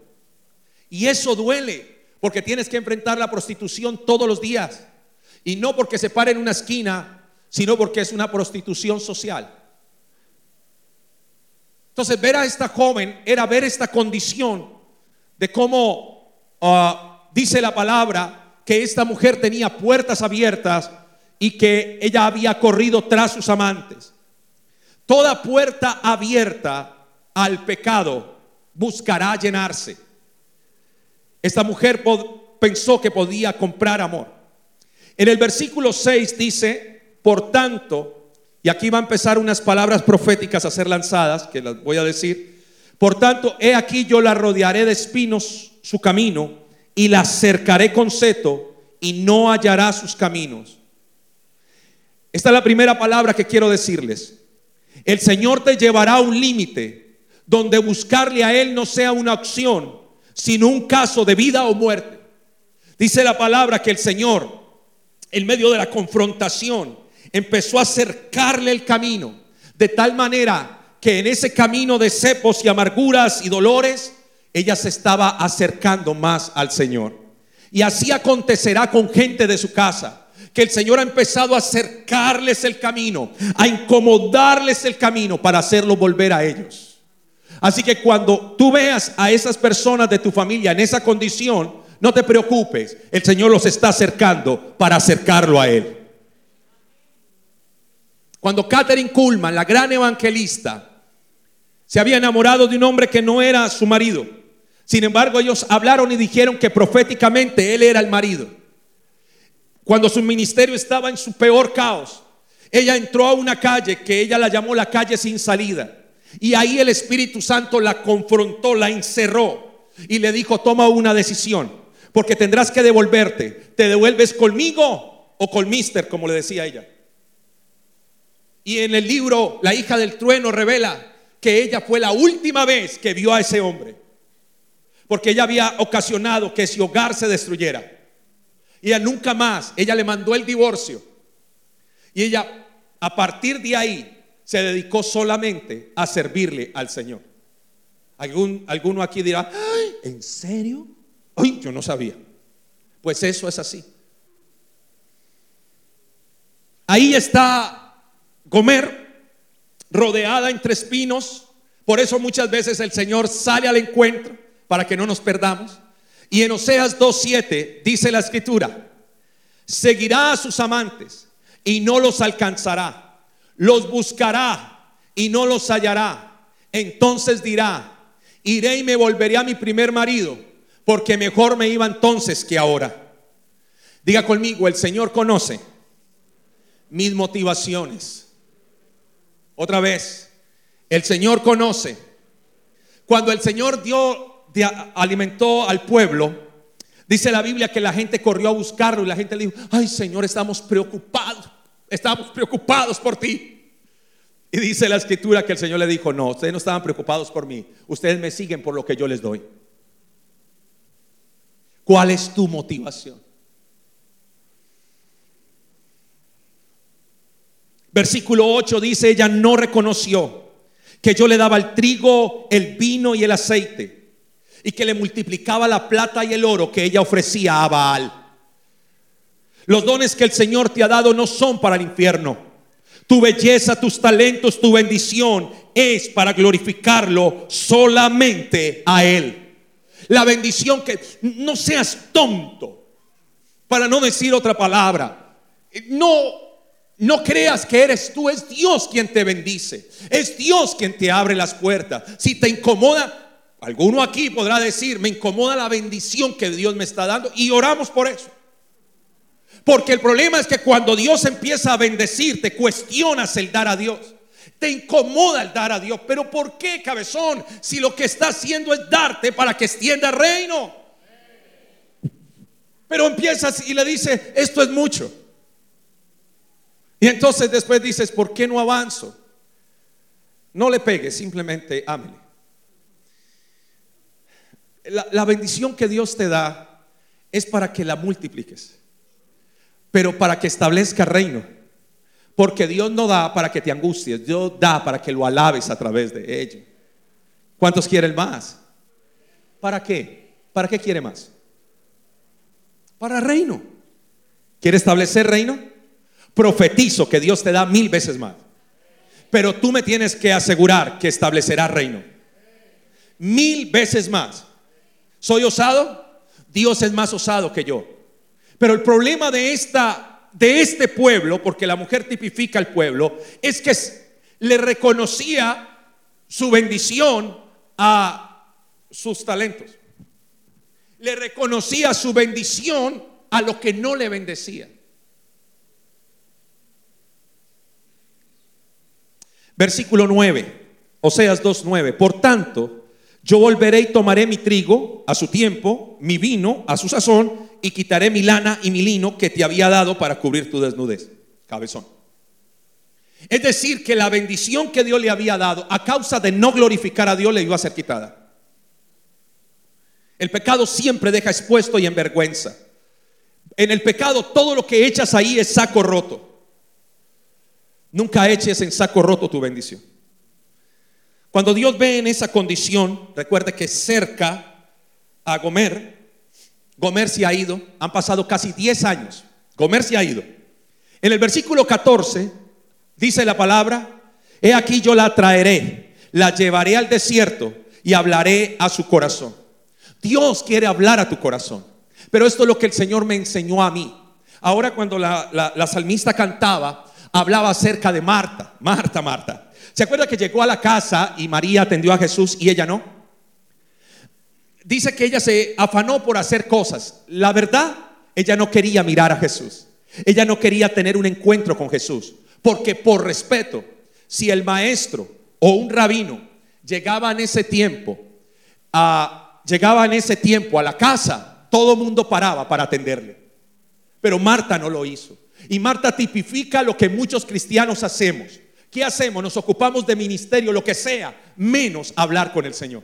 Y eso duele, porque tienes que enfrentar la prostitución todos los días. Y no porque se pare en una esquina sino porque es una prostitución social. Entonces, ver a esta joven era ver esta condición de cómo ah, dice la palabra que esta mujer tenía puertas abiertas y que ella había corrido tras sus amantes. Toda puerta abierta al pecado, buscará llenarse. Esta mujer pensó que podía comprar amor. En el versículo 6 dice, por tanto, y aquí va a empezar unas palabras proféticas a ser lanzadas, que las voy a decir. Por tanto, he aquí yo la rodearé de espinos su camino y la cercaré con seto y no hallará sus caminos. Esta es la primera palabra que quiero decirles. El Señor te llevará a un límite donde buscarle a Él no sea una opción, sino un caso de vida o muerte. Dice la palabra que el Señor, en medio de la confrontación, empezó a acercarle el camino, de tal manera que en ese camino de cepos y amarguras y dolores, ella se estaba acercando más al Señor. Y así acontecerá con gente de su casa, que el Señor ha empezado a acercarles el camino, a incomodarles el camino para hacerlo volver a ellos. Así que cuando tú veas a esas personas de tu familia en esa condición, no te preocupes, el Señor los está acercando para acercarlo a Él. Cuando Catherine Kuhlman, la gran evangelista, se había enamorado de un hombre que no era su marido, sin embargo, ellos hablaron y dijeron que proféticamente él era el marido. Cuando su ministerio estaba en su peor caos, ella entró a una calle que ella la llamó la calle sin salida. Y ahí el Espíritu Santo la confrontó, la encerró y le dijo, toma una decisión, porque tendrás que devolverte. ¿Te devuelves conmigo o con Mister, como le decía ella? Y en el libro La hija del trueno revela que ella fue la última vez que vio a ese hombre porque ella había ocasionado que ese hogar se destruyera. Y ella nunca más, ella le mandó el divorcio. Y ella, a partir de ahí, se dedicó solamente a servirle al Señor. ¿Algún, alguno aquí dirá, ¿en serio? Ay, yo no sabía. Pues eso es así. Ahí está Gomer, rodeada entre espinos. Por eso muchas veces el Señor sale al encuentro para que no nos perdamos. Y en Oseas 2.7 dice la escritura, seguirá a sus amantes y no los alcanzará, los buscará y no los hallará. Entonces dirá, iré y me volveré a mi primer marido, porque mejor me iba entonces que ahora. Diga conmigo, el Señor conoce mis motivaciones. Otra vez, el Señor conoce. Cuando el Señor dio alimentó al pueblo, dice la Biblia que la gente corrió a buscarlo y la gente le dijo, ay Señor, estamos preocupados, estamos preocupados por ti. Y dice la escritura que el Señor le dijo, no, ustedes no estaban preocupados por mí, ustedes me siguen por lo que yo les doy. ¿Cuál es tu motivación? Versículo 8 dice, ella no reconoció que yo le daba el trigo, el vino y el aceite y que le multiplicaba la plata y el oro que ella ofrecía a Baal. Los dones que el Señor te ha dado no son para el infierno. Tu belleza, tus talentos, tu bendición es para glorificarlo solamente a Él. La bendición que no seas tonto, para no decir otra palabra. No no creas que eres tú, es Dios quien te bendice. Es Dios quien te abre las puertas. Si te incomoda, Alguno aquí podrá decir, me incomoda la bendición que Dios me está dando y oramos por eso. Porque el problema es que cuando Dios empieza a bendecir, te cuestionas el dar a Dios. Te incomoda el dar a Dios. Pero ¿por qué, cabezón? Si lo que está haciendo es darte para que extienda el reino. Pero empiezas y le dice, esto es mucho. Y entonces después dices, ¿por qué no avanzo? No le pegues, simplemente ámele la, bendición que Dios te da es para que la multipliques, pero para que establezca reino. Porque Dios no da para que te angusties, Dios da para que lo alabes a través de ello. ¿Cuántos quieren más? ¿Para qué? ¿Para qué quiere más? Para reino. ¿Quiere establecer reino? Profetizo que Dios te da mil veces más. Pero tú me tienes que asegurar que establecerá reino. Mil veces más. ¿Soy osado? Dios es más osado que yo. Pero el problema de esta de este pueblo, porque la mujer tipifica al pueblo, es que le reconocía su bendición a sus talentos. Le reconocía su bendición a lo que no le bendecía. Versículo 9, Oseas 2.9. Por tanto, yo volveré y tomaré mi trigo a su tiempo, mi vino a su sazón, y quitaré mi lana y mi lino que te había dado para cubrir tu desnudez. Cabezón. Es decir, que la bendición que Dios le había dado a causa de no glorificar a Dios le iba a ser quitada. El pecado siempre deja expuesto y en vergüenza. En el pecado todo lo que echas ahí es saco roto. Nunca eches en saco roto tu bendición. Cuando Dios ve en esa condición, recuerde que cerca a Gomer, Gomer se ha ido, han pasado casi 10 años, Gomer se ha ido. En el versículo 14 dice la palabra, he aquí yo la traeré, la llevaré al desierto y hablaré a su corazón. Dios quiere hablar a tu corazón. Pero esto es lo que el Señor me enseñó a mí. Ahora cuando la, la salmista cantaba, hablaba acerca de Marta, Marta, Marta. ¿Se acuerda que llegó a la casa y María atendió a Jesús y ella no? Dice que ella se afanó por hacer cosas. La verdad, ella no quería mirar a Jesús. Ella no quería tener un encuentro con Jesús. Porque por respeto, si el maestro o un rabino llegaba en ese tiempo, a, llegaba en ese tiempo a la casa, todo mundo paraba para atenderle. Pero Marta no lo hizo. Y Marta tipifica lo que muchos cristianos hacemos. ¿Qué hacemos? Nos ocupamos de ministerio, lo que sea, menos hablar con el Señor.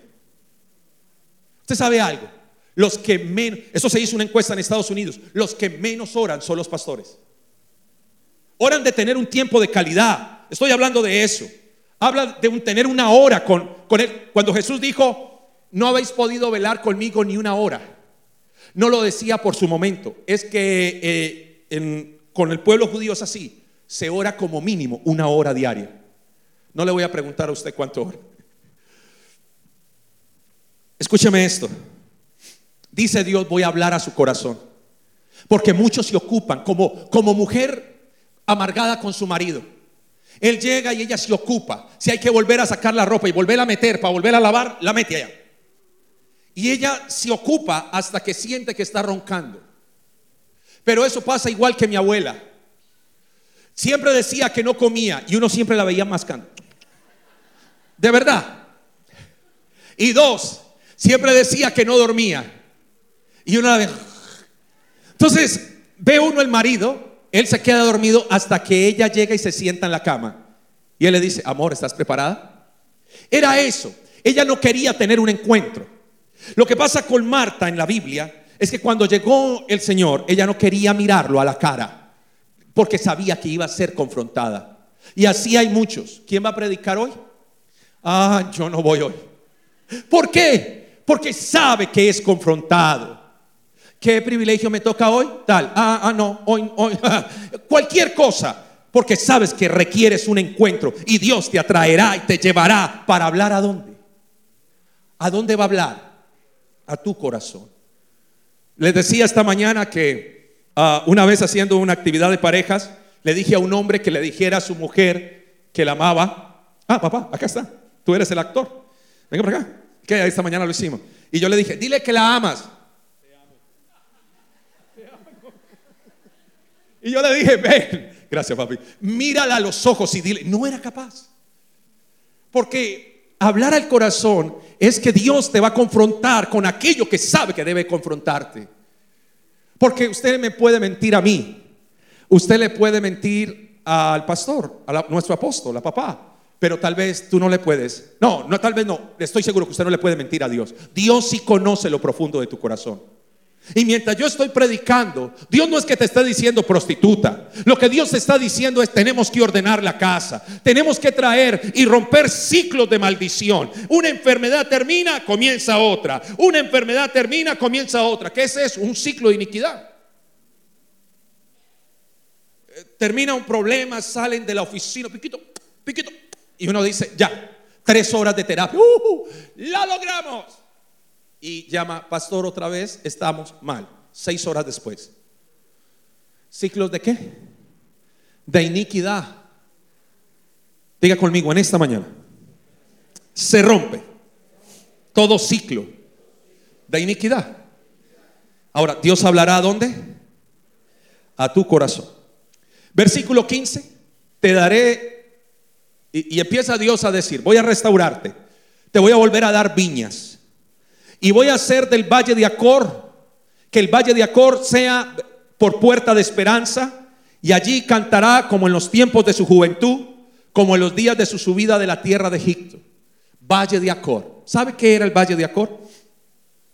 ¿Usted sabe algo? Los que menos, eso se hizo una encuesta en Estados Unidos, los que menos oran son los pastores. Oran de tener un tiempo de calidad. Estoy hablando de eso. Habla de tener una hora con, con él. Cuando Jesús dijo, no habéis podido velar conmigo ni una hora. No lo decía por su momento. Es que eh, en, con el pueblo judío es así. Se ora como mínimo una hora diaria. No le voy a preguntar a usted cuánto ora. Escúcheme esto. Dice Dios, voy a hablar a su corazón. Porque muchos se ocupan como, como mujer amargada con su marido. Él llega y ella se ocupa. Si hay que volver a sacar la ropa y volver a meter para volver a lavar, la mete allá. Y ella se ocupa hasta que siente que está roncando. Pero eso pasa igual que mi abuela. Siempre decía que no comía y uno siempre la veía mascando. De verdad. Y dos, siempre decía que no dormía. Y uno la veía. Entonces, ve uno el marido, él se queda dormido hasta que ella llega y se sienta en la cama. Y él le dice, amor, ¿estás preparada? Era eso. Ella no quería tener un encuentro. Lo que pasa con Marta en la Biblia es que cuando llegó el Señor, ella no quería mirarlo a la cara, porque sabía que iba a ser confrontada. Y así hay muchos. ¿Quién va a predicar hoy? Ah, yo no voy hoy. ¿Por qué? Porque sabe que es confrontado. ¿Qué privilegio me toca hoy? Tal. Ah, ah, no, hoy, hoy. *laughs* Cualquier cosa. Porque sabes que requieres un encuentro y Dios te atraerá y te llevará para hablar a dónde. ¿A dónde va a hablar? A tu corazón. Les decía esta mañana que ah, una vez haciendo una actividad de parejas, le dije a un hombre que le dijera a su mujer que la amaba. Ah, papá, acá está. Tú eres el actor. Venga por acá. Que esta mañana lo hicimos. Y yo le dije, dile que la amas. Te amo. Te amo. Y yo le dije, ven, gracias papi, mírala a los ojos y dile, no era capaz. Porque hablar al corazón es que Dios te va a confrontar con aquello que sabe que debe confrontarte. Porque usted me puede mentir a mí, usted le puede mentir al pastor, a nuestro apóstol, a papá, pero tal vez tú no le puedes. No, no, tal vez no. Estoy seguro que usted no le puede mentir a Dios. Dios sí conoce lo profundo de tu corazón. Y mientras yo estoy predicando, Dios no es que te esté diciendo prostituta. Lo que Dios está diciendo es tenemos que ordenar la casa. Tenemos que traer y romper ciclos de maldición. Una enfermedad termina, comienza otra. Una enfermedad termina, comienza otra. ¿Qué es eso? Un ciclo de iniquidad. Eh, termina un problema, salen de la oficina, piquito, piquito. Y uno dice, ya, tres horas de terapia. Uh, ¡La logramos! Y llama, pastor, otra vez estamos mal. Seis horas después. ¿Ciclos de qué? De iniquidad. Diga conmigo en esta mañana. se rompe todo ciclo de iniquidad. Ahora, Dios hablará a dónde? A tu corazón. Versículo 15, te daré, y, y empieza Dios a decir, voy a restaurarte, te voy a volver a dar viñas, y voy a hacer del valle de Acor, que el valle de Acor sea por puerta de esperanza, y allí cantará como en los tiempos de su juventud, como en los días de su subida de la tierra de Egipto. Valle de Acor. ¿Sabe qué era el Valle de Acor?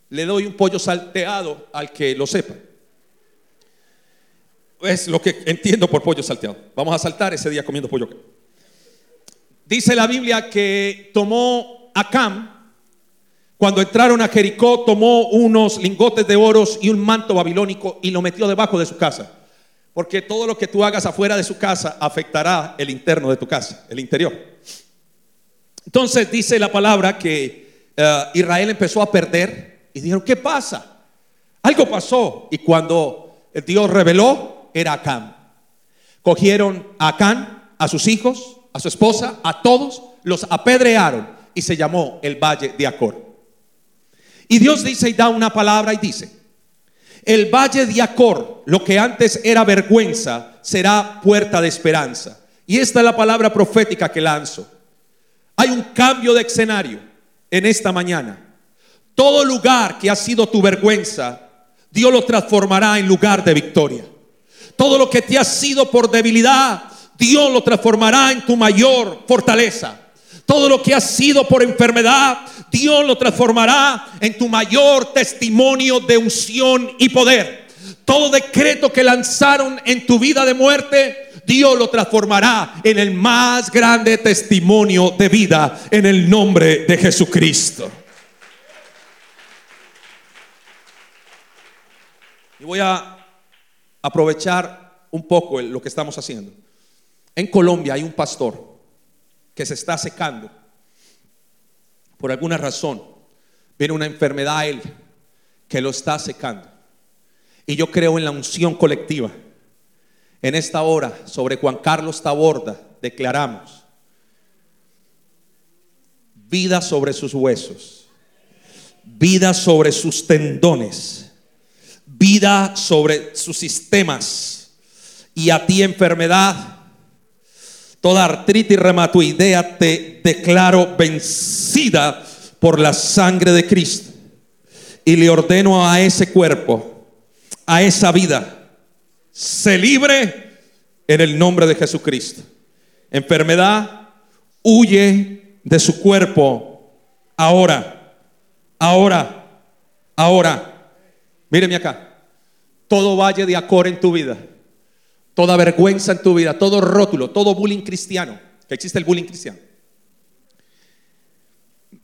Le doy un pollo salteado al que lo sepa. Es lo que entiendo por pollo salteado. Vamos a saltar ese día comiendo pollo. Dice la Biblia que tomó Acam, cuando entraron a Jericó, tomó unos lingotes de oros y un manto babilónico y lo metió debajo de su casa. Porque todo lo que tú hagas afuera de su casa afectará el interno de tu casa, el interior. Entonces dice la palabra que uh, Israel empezó a perder y dijeron, ¿qué pasa? Algo pasó. Y cuando el Dios reveló, era Acán. Cogieron a Acán, a sus hijos, a su esposa, a todos, los apedrearon y se llamó el Valle de Acor. Y Dios dice y da una palabra y dice, el Valle de Acor, lo que antes era vergüenza, será puerta de esperanza. Y esta es la palabra profética que lanzo. Hay un cambio de escenario en esta mañana. Todo lugar que ha sido tu vergüenza, Dios lo transformará en lugar de victoria. Todo lo que te ha sido por debilidad, Dios lo transformará en tu mayor fortaleza. Todo lo que ha sido por enfermedad, Dios lo transformará en tu mayor testimonio de unción y poder. Todo decreto que lanzaron en tu vida de muerte, Dios lo transformará en el más grande testimonio de vida en el nombre de Jesucristo. Y voy a aprovechar un poco lo que estamos haciendo. En Colombia hay un pastor que se está secando. Por alguna razón, viene una enfermedad a él que lo está secando. Y yo creo en la unción colectiva. En esta hora, sobre Juan Carlos Taborda, declaramos vida sobre sus huesos, vida sobre sus tendones, vida sobre sus sistemas. Y a ti enfermedad, toda artritis reumatoidea te declaro vencida por la sangre de Cristo. Y le ordeno a ese cuerpo, a esa vida, se libre en el nombre de Jesucristo. Enfermedad, huye de su cuerpo ahora, ahora, ahora. Míreme acá. Todo valle de acor en tu vida, toda vergüenza en tu vida, todo rótulo, todo bullying cristiano, que existe el bullying cristiano.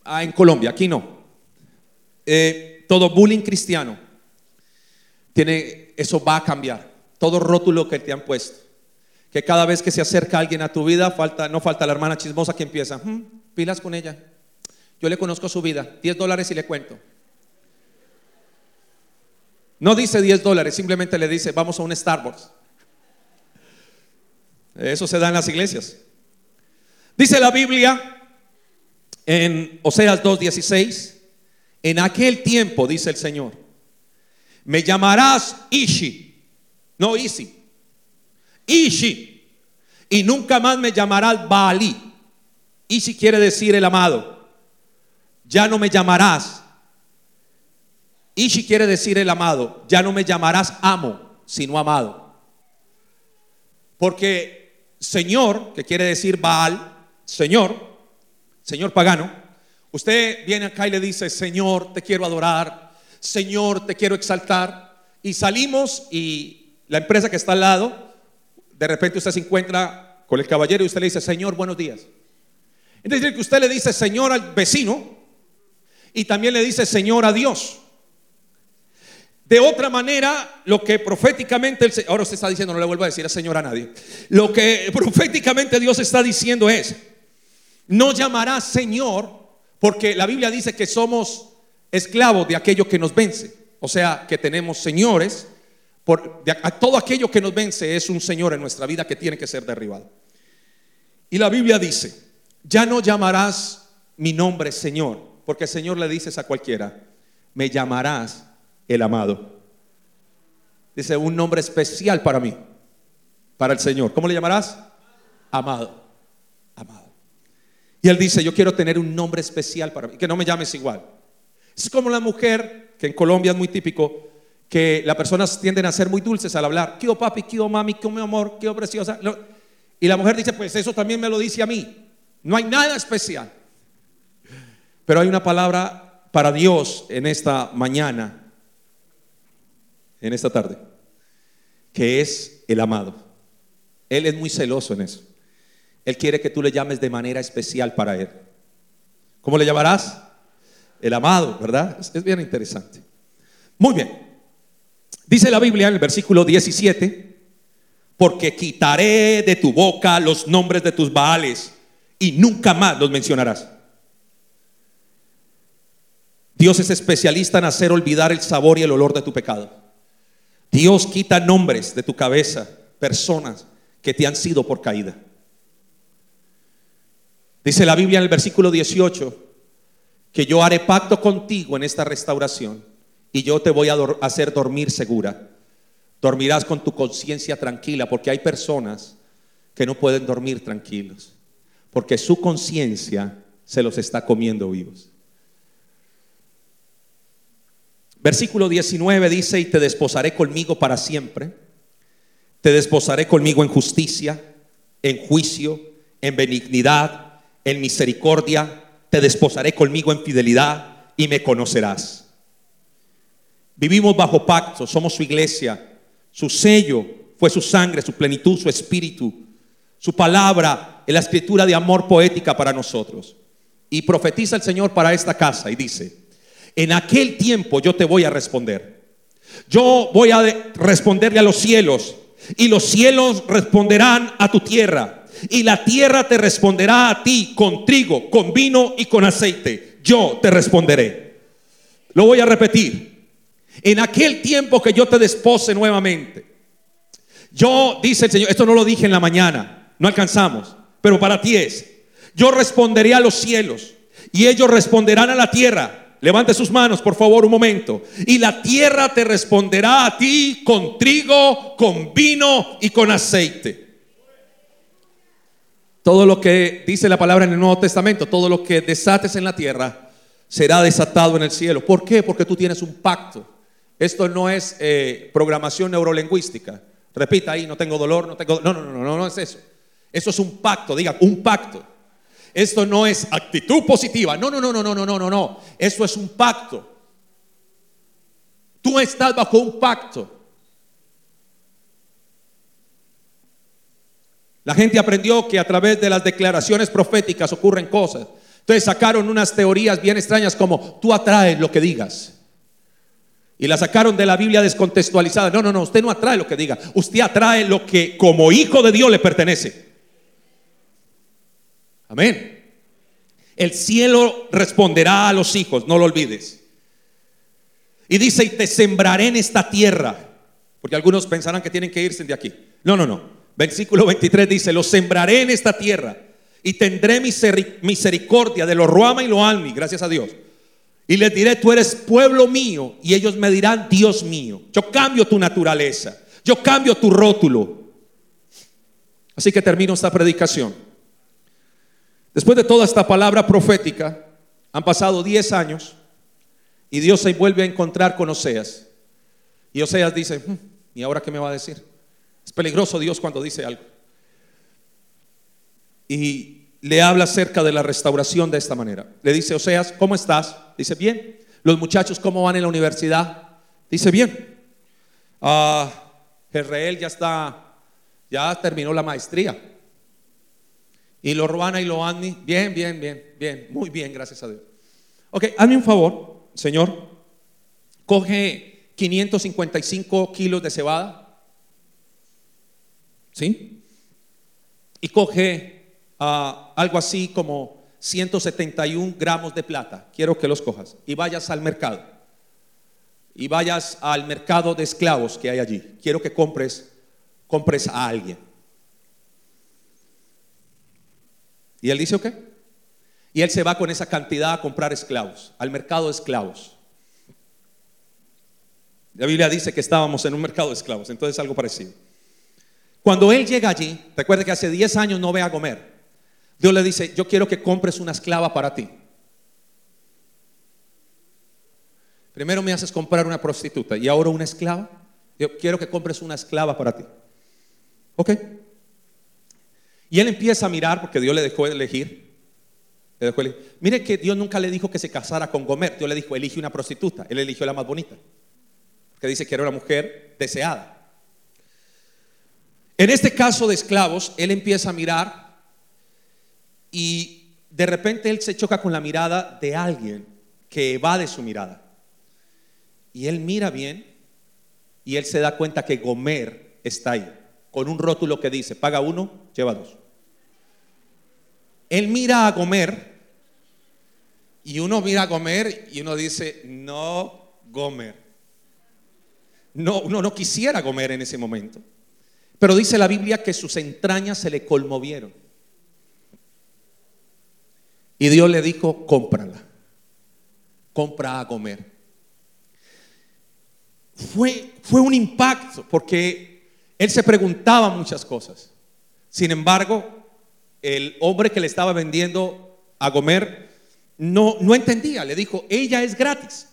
Ah, en Colombia, aquí no. Eh, todo bullying cristiano tiene, eso va a cambiar todo rótulo que te han puesto. Que cada vez que se acerca alguien a tu vida, falta, no falta la hermana chismosa que empieza, hmm, pilas con ella. Yo le conozco su vida, 10 dólares y le cuento. No dice 10 dólares, simplemente le dice, vamos a un Starbucks. Eso se da en las iglesias. Dice la Biblia en Oseas 2.16, en aquel tiempo, dice el Señor, me llamarás Ishi no Isi. Ishi. Y nunca más me llamarás Baali. Ishi quiere decir el amado. Ya no me llamarás. Ishi quiere decir el amado. Ya no me llamarás amo, sino amado. Porque Señor, que quiere decir Baal, Señor, Señor pagano, usted viene acá y le dice, Señor, te quiero adorar, Señor, te quiero exaltar. Y salimos y la empresa que está al lado, de repente usted se encuentra con el caballero y usted le dice, Señor, buenos días. Es decir, que usted le dice Señor al vecino y también le dice Señor a Dios. De otra manera, lo que proféticamente, ahora usted está diciendo, no le vuelvo a decir a Señor a nadie, lo que proféticamente Dios está diciendo es, no llamará Señor, porque la Biblia dice que somos esclavos de aquello que nos vence, o sea, que tenemos señores por, a todo aquello que nos vence es un Señor en nuestra vida que tiene que ser derribado. Y la Biblia dice, ya no llamarás mi nombre Señor, porque el Señor le dices a cualquiera, me llamarás el amado. Dice, un nombre especial para mí, para el Señor. ¿Cómo le llamarás? Amado. Amado. Y él dice, yo quiero tener un nombre especial para mí, que no me llames igual. Es como la mujer, que en Colombia es muy típico, que las personas tienden a ser muy dulces al hablar. ¿Qué papi? ¿Qué mami? ¿Qué mi amor? ¿Qué preciosa? Y la mujer dice, pues eso también me lo dice a mí. No hay nada especial. Pero hay una palabra para Dios en esta mañana, en esta tarde, que es el amado. Él es muy celoso en eso. Él quiere que tú le llames de manera especial para Él. ¿Cómo le llamarás? El amado, ¿verdad? Es, bien interesante. Muy bien. Dice la Biblia en el versículo 17, porque quitaré de tu boca los nombres de tus baales y nunca más los mencionarás. Dios es especialista en hacer olvidar el sabor y el olor de tu pecado. Dios quita nombres de tu cabeza, personas que te han sido por caída. Dice la Biblia en el versículo 18 que yo haré pacto contigo en esta restauración y yo te voy a hacer dormir segura. Dormirás con tu conciencia tranquila porque hay personas que no pueden dormir tranquilos porque su conciencia se los está comiendo vivos. Versículo 19 dice, y te desposaré conmigo para siempre, te desposaré conmigo en justicia, en juicio, en benignidad, en misericordia, te desposaré conmigo en fidelidad y me conocerás. Vivimos bajo pacto, somos su iglesia. Su sello fue su sangre, su plenitud, su espíritu. Su palabra es la escritura de amor poética para nosotros. Y profetiza el Señor para esta casa y dice, en aquel tiempo yo te voy a responder. Yo voy a responderle a los cielos y los cielos responderán a tu tierra y la tierra te responderá a ti con trigo, con vino y con aceite. Yo te responderé. Lo voy a repetir. En aquel tiempo que yo te despose nuevamente. Yo, dice el Señor, esto no lo dije en la mañana, no alcanzamos, pero para ti es. Yo responderé a los cielos y ellos responderán a la tierra. Levante sus manos, por favor, un momento. Y la tierra te responderá a ti con trigo, con vino y con aceite. Todo lo que dice la palabra en el Nuevo Testamento, todo lo que desates en la tierra, será desatado en el cielo. ¿Por qué? Porque tú tienes un pacto. Esto no es eh, programación neurolingüística. Repita ahí, no tengo dolor, no tengo... No, no, no, no, no es eso. Eso es un pacto, diga, un pacto. Esto no es actitud positiva. No, no, no, no, no, no, no, no, no. Eso es un pacto. Tú estás bajo un pacto. La gente aprendió que a través de las declaraciones proféticas ocurren cosas. Entonces sacaron unas teorías bien extrañas como tú atraes lo que digas. Y la sacaron de la Biblia descontextualizada. No, no, no, usted no atrae lo que diga. Usted atrae lo que como hijo de Dios le pertenece. Amén. El cielo responderá a los hijos, no lo olvides. Y dice, y te sembraré en esta tierra. Porque algunos pensarán que tienen que irse de aquí. No, no, no. Versículo 23 dice, lo sembraré en esta tierra y tendré misericordia de los Ruama y los Almi, gracias a Dios y les diré, tú eres pueblo mío. Y ellos me dirán, Dios mío. Yo cambio tu naturaleza. Yo cambio tu rótulo. Así que termino esta predicación. Después de toda esta palabra profética, han pasado 10 años y Dios se vuelve a encontrar con Oseas. Y Oseas dice, hmm, ¿y ahora qué me va a decir? Es peligroso Dios cuando dice algo. Y le habla acerca de la restauración de esta manera. Le dice, Oseas, ¿cómo estás? Dice, bien. Los muchachos, ¿cómo van en la universidad? Dice, bien. Uh, ya está, ya terminó la maestría. Y lo Ruana y lo Andy, bien, bien, bien, bien, muy bien, gracias a Dios. Ok, hazme un favor, Señor. Coge 555 kilos de cebada. ¿Sí? Y coge algo así como 171 gramos de plata. Quiero que los cojas y vayas al mercado. Y vayas al mercado de esclavos que hay allí. Quiero que compres, compres a alguien. Y él dice, ok. Y él se va con esa cantidad a comprar esclavos, al mercado de esclavos. La Biblia dice que estábamos en un mercado de esclavos, entonces algo parecido. Cuando él llega allí, recuerde que hace 10 años no ve a comer. Dios le dice, yo quiero que compres una esclava para ti. Primero me haces comprar una prostituta y ahora una esclava. Yo quiero que compres una esclava para ti. ¿Ok? Y él empieza a mirar porque Dios le dejó elegir. Mire que Dios nunca le dijo que se casara con Gomer. Dios le dijo, elige una prostituta. Él eligió la más bonita. Porque dice que era una mujer deseada. En este caso de esclavos, él empieza a mirar y de repente él se choca con la mirada de alguien que evade su mirada. Y él mira bien y él se da cuenta que Gomer está ahí, con un rótulo que dice, paga uno, lleva dos. Él mira a Gomer y uno mira a Gomer y uno dice, no, Gomer. No, uno no quisiera comer en ese momento. Pero dice la Biblia que sus entrañas se le conmovieron. Y Dios le dijo, cómprala. Compra a comer fue, fue un impacto porque él se preguntaba muchas cosas. Sin embargo, el hombre que le estaba vendiendo a comer no, no entendía. Le dijo, ella es gratis.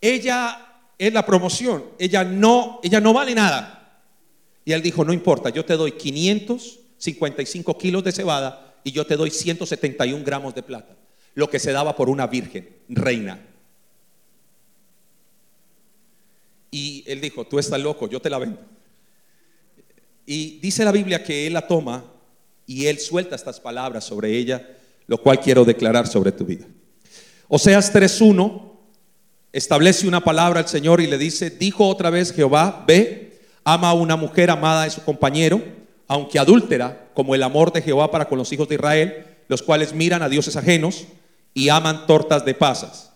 Ella es la promoción. Ella no, ella no vale nada. Y él dijo, no importa, yo te doy 555 kilos de cebada y yo te doy 171 gramos de plata. Lo que se daba por una virgen, reina. Y él dijo, tú estás loco, yo te la vendo. Y dice la Biblia que él la toma y él suelta estas palabras sobre ella, lo cual quiero declarar sobre tu vida. Oseas 3.1 establece una palabra al Señor y le dice, dijo otra vez Jehová, ve, ama a una mujer amada de su compañero, aunque adúltera, como el amor de Jehová para con los hijos de Israel, los cuales miran a dioses ajenos y aman tortas de pasas.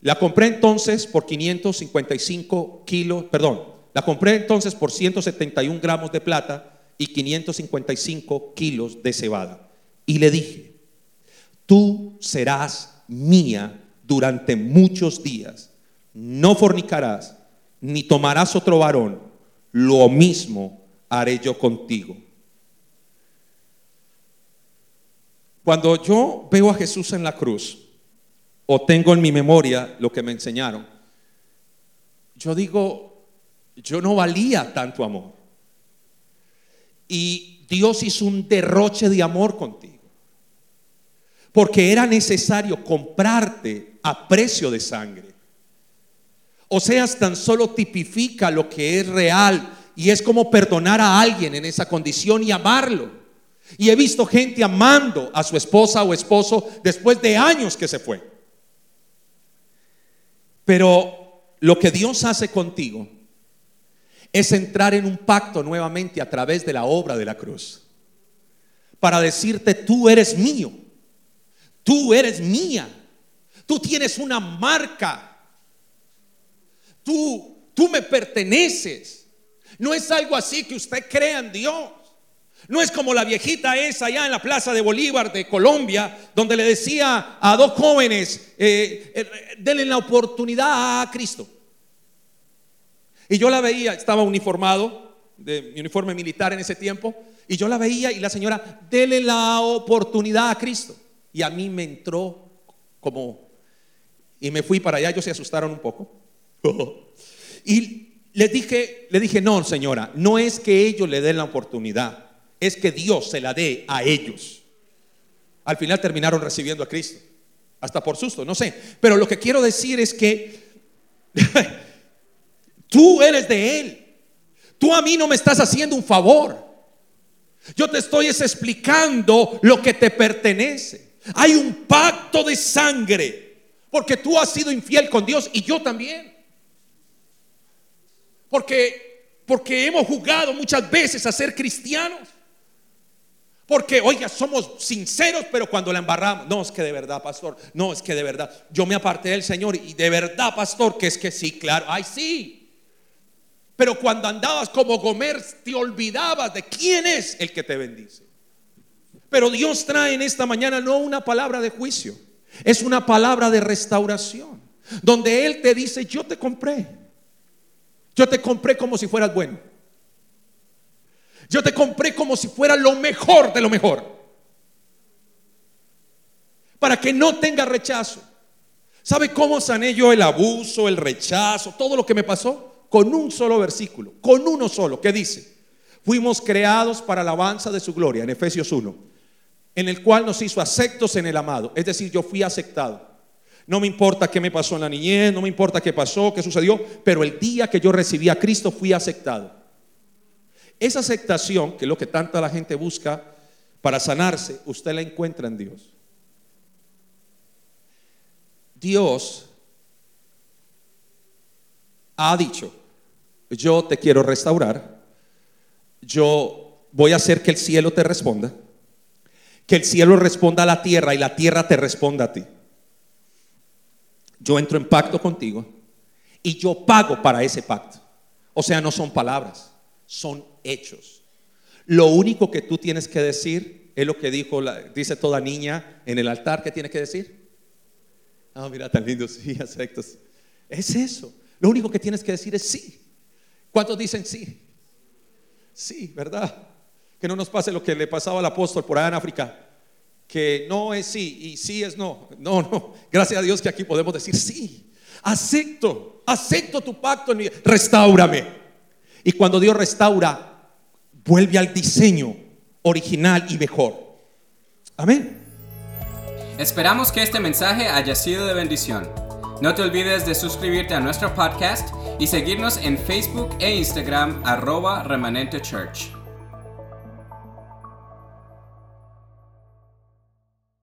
La compré entonces por 555 kilos, perdón, la compré entonces por 171 gramos de plata y 555 kilos de cebada. Y le dije, tú serás mía durante muchos días, no fornicarás, ni tomarás otro varón, lo mismo haré yo contigo. Cuando yo veo a Jesús en la cruz, o tengo en mi memoria lo que me enseñaron, yo digo, yo no valía tanto amor. Y Dios hizo un derroche de amor contigo. Porque era necesario comprarte a precio de sangre. O sea, tan solo tipifica lo que es real y es como perdonar a alguien en esa condición y amarlo. Y he visto gente amando a su esposa o esposo después de años que se fue. Pero lo que Dios hace contigo es entrar en un pacto nuevamente a través de la obra de la cruz. Para decirte, tú eres mío, tú eres mía, tú tienes una marca, tú, tú me perteneces. No es algo así que usted crea en Dios. No es como la viejita esa allá en la Plaza de Bolívar de Colombia, donde le decía a dos jóvenes, eh, eh, denle la oportunidad a Cristo. Y yo la veía, estaba uniformado, de mi uniforme militar en ese tiempo, y yo la veía y la señora, denle la oportunidad a Cristo. Y a mí me entró como, y me fui para allá, ellos se asustaron un poco. *laughs* y le dije, le dije, no, señora, no es que ellos le den la oportunidad es que Dios se la dé a ellos. Al final terminaron recibiendo a Cristo, hasta por susto, no sé. Pero lo que quiero decir es que *laughs* tú eres de Él. Tú a mí no me estás haciendo un favor. Yo te estoy explicando lo que te pertenece. Hay un pacto de sangre, porque tú has sido infiel con Dios y yo también. Porque porque hemos jugado muchas veces a ser cristianos. Porque, oiga, somos sinceros, pero cuando la embarramos, no, es que de verdad, pastor, no, es que de verdad, yo me aparté del Señor y de verdad, pastor, que es que sí, claro, ay, sí. Pero cuando andabas como Gomer, te olvidabas de quién es el que te bendice. Pero Dios trae en esta mañana no una palabra de juicio, es una palabra de restauración, donde Él te dice, yo te compré, yo te compré como si fueras bueno, yo te compré como si fuera lo mejor de lo mejor, para que no tenga rechazo. ¿Sabe cómo sané yo el abuso, el rechazo, todo lo que me pasó? Con un solo versículo, con uno solo, que dice, fuimos creados para alabanza de su gloria, en Efesios 1, en el cual nos hizo aceptos en el amado. Es decir, yo fui aceptado. No me importa qué me pasó en la niñez, no me importa qué pasó, qué sucedió, pero el día que yo recibí a Cristo fui aceptado. Esa aceptación, que es lo que tanta la gente busca para sanarse, usted la encuentra en Dios. Dios ha dicho, yo te quiero restaurar, yo voy a hacer que el cielo te responda, que el cielo responda a la tierra y la tierra te responda a ti. Yo entro en pacto contigo y yo pago para ese pacto. O sea, no son palabras, son hechos. Lo único que tú tienes que decir es lo que dijo, dice toda niña en el altar que tiene que decir. Ah, mira, tan lindo, *laughs* sí, aceptos. Es eso. Lo único que tienes que decir es sí. ¿Cuántos dicen sí? Sí, ¿verdad? Que no nos pase lo que le pasaba al apóstol por allá en África, que no es sí y sí es no. No, no. Gracias a Dios que aquí podemos decir sí. Acepto, acepto tu pacto Restáurame. Y cuando Dios restaura, vuelve al diseño original y mejor. Amén. Esperamos que este mensaje haya sido de bendición. No te olvides de suscribirte a nuestro podcast y seguirnos en Facebook e Instagram arroba remanente church.